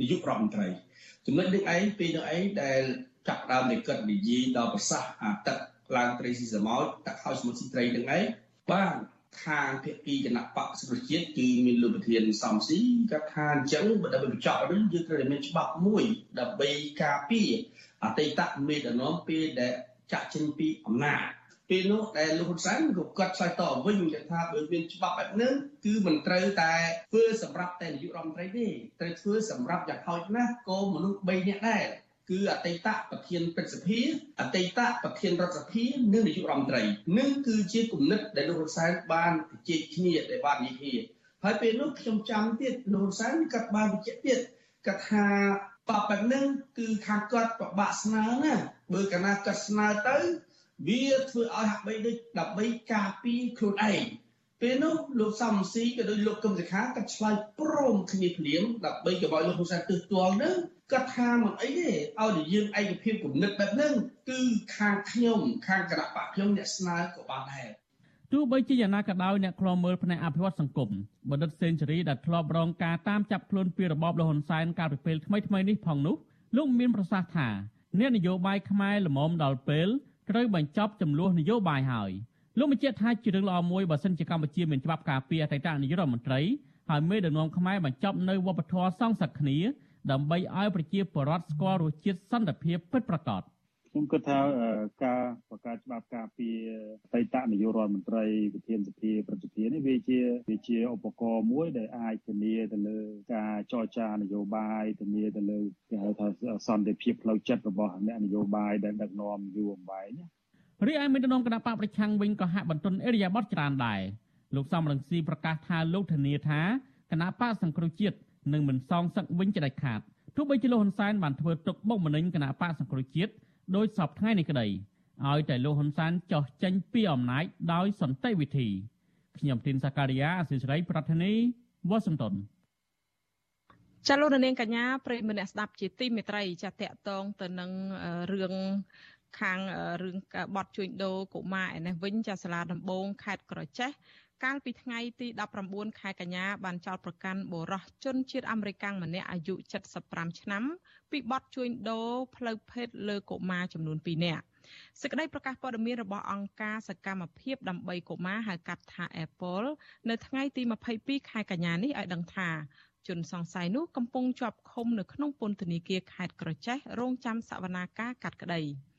នាយករដ្ឋមន្ត្រីចំណុចនេះឯងពេលនោះឯងដែល ចាប់ដើមនៃកិត្តនិយាយដល់ប្រសាសន៍អាទឹកឡើងត្រីស៊ីសម៉ោចដាក់ខោសមុទ្រស៊ីត្រីទាំងឯងបាទខាងភាគីគណៈបកសុជាតិគឺមានលោកប្រធានសំស៊ីគាត់ថាអញ្ចឹងបើដើម្បីបញ្ចប់រឿងយើងត្រូវតែមានច្បាប់មួយ ដើម្បីការពារអតីតមេដឹកនាំពេលដែលចាក់ចេញពីអំណាចពេលនោះដែលលោកហ៊ុនសែនក៏គាត់ឆ្លើយតបវិញថាបើមានច្បាប់បែបហ្នឹងគឺមិនត្រូវតែធ្វើសម្រាប់តែនាយករដ្ឋមន្ត្រីទេត្រូវធ្វើសម្រាប់យ៉ាងហោចណាស់ក៏មនុស្ស3នាក់ដែរ គឺអតីតប្រធានព្រឹទ្ធសភាអតីតប្រធានរដ្ឋសភានិងនាយករដ្ឋមន្ត្រីនឹងគឺជាគំនិតដែលលោកហ៊ុនសែនបានជែកគ្នាដែលបាននិយាយគ្នាហើយពេលនោះខ្ញុំចាំទៀតលោកហ៊ុនសែនក៏បានបញ្ជាក់ទៀតគាត់ថាបបបែបហ្នឹងគឺខាងគាត់ប្របាក់ស្នើណាបើកាលណាគាត់ស្នើទៅវាធ្វើឲ្យហាក់បីដូចដើម្បីការពារខ្លួនឯង ពេលនោះលោកសំស៊ីក៏ដូចលោកកឹមសុខាក៏ឆ្លើយព្រមគ្នាភ្លាមដើម្បីកុំឲ្យលោកហ៊ុនសែនទើសទាល់នឹងគាត់ថាមិនអីទេឲ្យតែយើងឯកភាពគំនិតបែបហ្នឹងគឺខាងខ្ញុំខាងគណៈបកខ្ញុំអ្នកស្នើក៏បានដែរទោះបីជាយ៉ាងណាក៏ដោយអ្នកខ្លោមើលផ្នែកអភិវឌ្ឍសង្គមបណ្ឌិតសេនស៊ូរីដែលធ្លាប់រងការតាមចាប់ខ្លួនពីរបបលហ៊ុនសែនកាលពីពេលថ្មីៗនេះផងនោះលោកមានប្រសាសន៍ថាអ្នកនយោបាយខ្មែរល្មមដល់ពេលត្រូវបញ្ចប់ចំនួននយោបាយហើយ លោកបញ្ជាក់ថាជារឿងល្អមួយបើសិនជាកម្ពុជាមានច្បាប់ការពារអតីតនាយករដ្ឋមន្ត្រីហើយមេដឹកនាំខ្មែរបញ្ចប់នៅវប្បធម៌សងសឹកគ្នាដើម្បីឲ្យប្រជាពលរដ្ឋស្គាល់រសជាតិសន្តិភាពពិតប្រាកដខ្ញុំគិតថាការបង្កើតច្បាប់ការពារអតីតនាយករដ្ឋមន្ត្រីប្រធានសភាប្រតិភិនេះវាជាវាជាឧបករណ៍មួយដែលអាចធានាទៅលើការចរចានយោបាយធានាទៅលើគេហៅថាសន្តិភាពផ្លូវចិត្តរបស់អ្នកនយោបាយដែលដឹកនាំយូរអង្វែងណា រីឯមេដឹកនាំគណៈបកប្រឆាំងវិញក៏ហាក់បន្ទន់អេរិយាប័តច្រើនដែរលោកសំរងស៊ីប្រកាសថាលោកធានាថាគណៈបកសង្គ្រោះជាតិនឹងមិនសងសឹកវិញជាដាច់ខាតទោះបីជាលោកហ៊ុនសែនបានធ្វើទុកបុកម្នេញគណៈបកសង្គ្រោះជាតិដោយសពថ្ងៃនេះក្តីឲ្យតែលោកហ៊ុនសែនចោះចេញពីអំណាចដោយសន្តិវិធីខ្ញុំទីនសាការីយ៉ាអសិរ័យប្រធានីវ៉ាស៊ីនតោនចាលោកនាងកញ្ញាប្រិយមិត្តអ្នកស្ដាប់ជាទីមេត្រីចាតកតងទៅនឹងរឿង ខាងរឿងបទជួញដូរកុមារឯនេះវិញចាសាលាដំបងខេត្តក្រចេះកាលពីថ្ងៃទី19ខែកញ្ញាបានចោទប្រកាន់បុរសជនជាតិអាមេរិកម្នាក់អាយុ75ឆ្នាំ ពីបទជួញដូរផ្លូវភេទលើកុមារចំនួន2នាក់សេចក្តីប្រកាសព័ត៌មានរបស់អង្គការសកម្មភាពដើម្បីកុមារហៅកាត់ថា Apple នៅថ្ងៃទី22ខែកញ្ញានេះឲ្យដឹងថាជនសង្ស័យនោះកំពុងជាប់ឃុំនៅក្នុងពន្ធនាគារខេត្តក្រចេះរងចាំសវនាការកាត់ក្តី។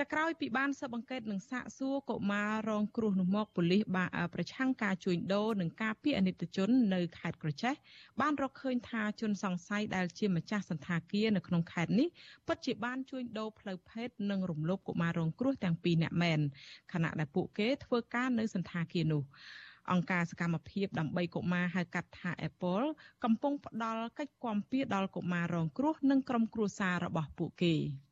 ចាក្រោយពីបានស៊ើបអង្កេតនិងសាកសួរកុមាររងគ្រោះនោះមកប៉ូលីសបានប្រឆាំងការជួញដូរនិងការពីអនិច្ចជននៅខេត្តក្រចេះបានរកឃើញថាជនសង្ស័យដែលជាម្ចាស់សន្តាគារនៅក្នុងខេត្តនេះពិតជាបានជួញដូរផ្លូវភេទនិងរំលោភកុមាររងគ្រោះទាំងពីរនាក់មែនខណៈដែលពួកគេធ្វើការនៅសន្តាគារនោះអង្គការសកម្មភាពដើម្បីកុមារហៅកាត់ថា Apple កំពុងផ្ដល់កិច្ចគាំពារដល់កុមាររងគ្រោះនិងក្រុមគ្រួសាររបស់ពួកគេ។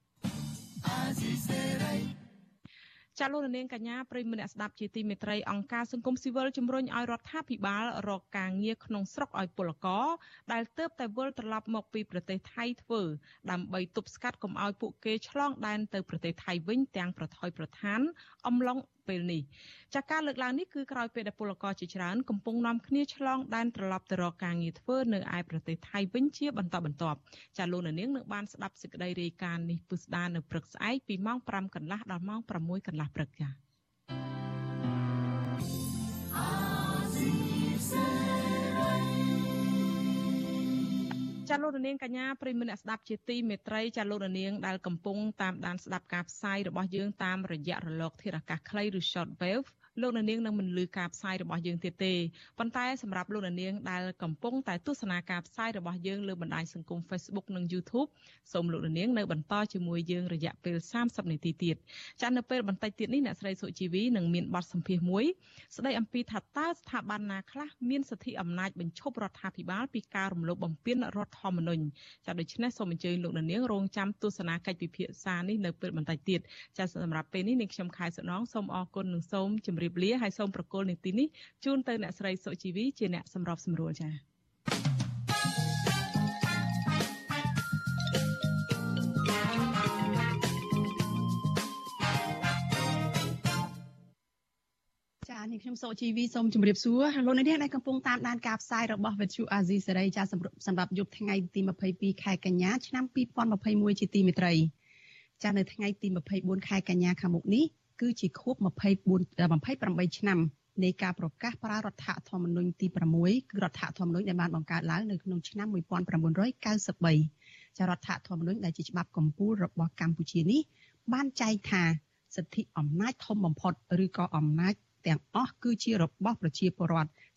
ចាលោកនាងកញ្ញាប្រិយមិត្តអ្នកស្ដាប់ជាទីមេត្រីអង្គការសង្គមស៊ីវិលជំរុញឲ្យរដ្ឋាភិបាលរកការងារក្នុងស្រុកឲ្យពលករដែលទៅតែវិលត្រឡប់មកពីប្រទេសថៃធ្វើដើម្បីទប់ស្កាត់កុំឲ្យពួកគេឆ្លងដែនទៅប្រទេសថៃវិញទាំងប្រថុយប្រឋានអំឡុង ពេលនេះចាការលើកឡើងនេះគឺក្រោយពេលដែលពលករជាច្រើនកំពុងនាំគ្នាឆ្លងដែនត្រឡប់ទៅរកការងារធ្វើនៅឯប្រទេសថៃវិញជាបន្តបន្ទាប់ចាលោកនាងនឹងបានស្ដាប់សេចក្តីរាយការណ៍នេះពុស្ដានៅព្រឹកស្អែកពីម៉ោង5កន្លះដល់ម៉ោង6កន្លះព្រឹកចា ចាលោករនាងកញ្ញាប្រិមមអ្នកស្ដាប់ជាទីមេត្រីចាលោករនាងដែលកំពុងតាមដានស្ដាប់ការផ្សាយរបស់យើងតាមរយៈរលកធាតុអាកាសខ្លីឬ short wave លោកនាងនឹងមិនលឺការផ្សាយរបស់យើងទៀតទេប៉ុន្តែសម្រាប់លោកនាងដែលកំពុងតែទស្សនាការផ្សាយរបស់យើងលើបណ្ដាញសង្គម Facebook និង YouTube សូមលោកនាងនៅបន្តជាមួយយើងរយៈពេល30នាទីទៀតចានៅពេលបន្តិចទៀតនេះអ្នកស្រីសុជីវីនឹងមានបទសម្ភាសន៍មួយស្ដីអំពីថាតើស្ថាប័នណាខ្លះមានសិទ្ធិអំណាចបញ្ឈប់រដ្ឋាភិបាលពីការរំលោភបំពានរដ្ឋធម្មនុញ្ញចាដូច្នេះសូមអញ្ជើញលោកនាងរងចាំទស្សនាកិច្ចពិភាក្សានេះនៅពេលបន្តិចទៀតចាសម្រាប់ពេលនេះនាងខ្ញុំខែសុណងសូមអរគុណនិងសូមជម្រាបរាបលាហើយសូមប្រកល់នីតិនេះជូនទៅអ្នកស្រីសុជីវីជាអ្នកសម្របសម្រួលចា៎ចា៎នេះខ្ញុំសូជីវីសូមជម្រាបសួរលោកអ្នកនាងដែលកំពុងតាមដានការផ្សាយរបស់វិទ្យុអាស៊ីសេរីចា៎សម្រាប់យប់ថ្ងៃទី22ខែកញ្ញាឆ្នាំ2021ជាទីមេត្រីចា៎នៅថ្ងៃទី24ខែកញ្ញាខាងមុខនេះ គឺជាខួប24 28ឆ្នាំនៃការប្រកាសប្រើរដ្ឋធម្មនុញ្ញទី6គឺរដ្ឋធម្មនុញ្ញដែលបានបង្កើតឡើងនៅក្នុងឆ្នាំ1993ចារដ្ឋធម្មនុញ្ញដែលជាច្បាប់កម្ពុជារបស់កម្ពុជានេះបានចែងថាសិទ្ធិអំណាចធំបំផុតឬក៏អំណាចទាំងអស់គឺជារបស់ប្រជាពលរដ្ឋ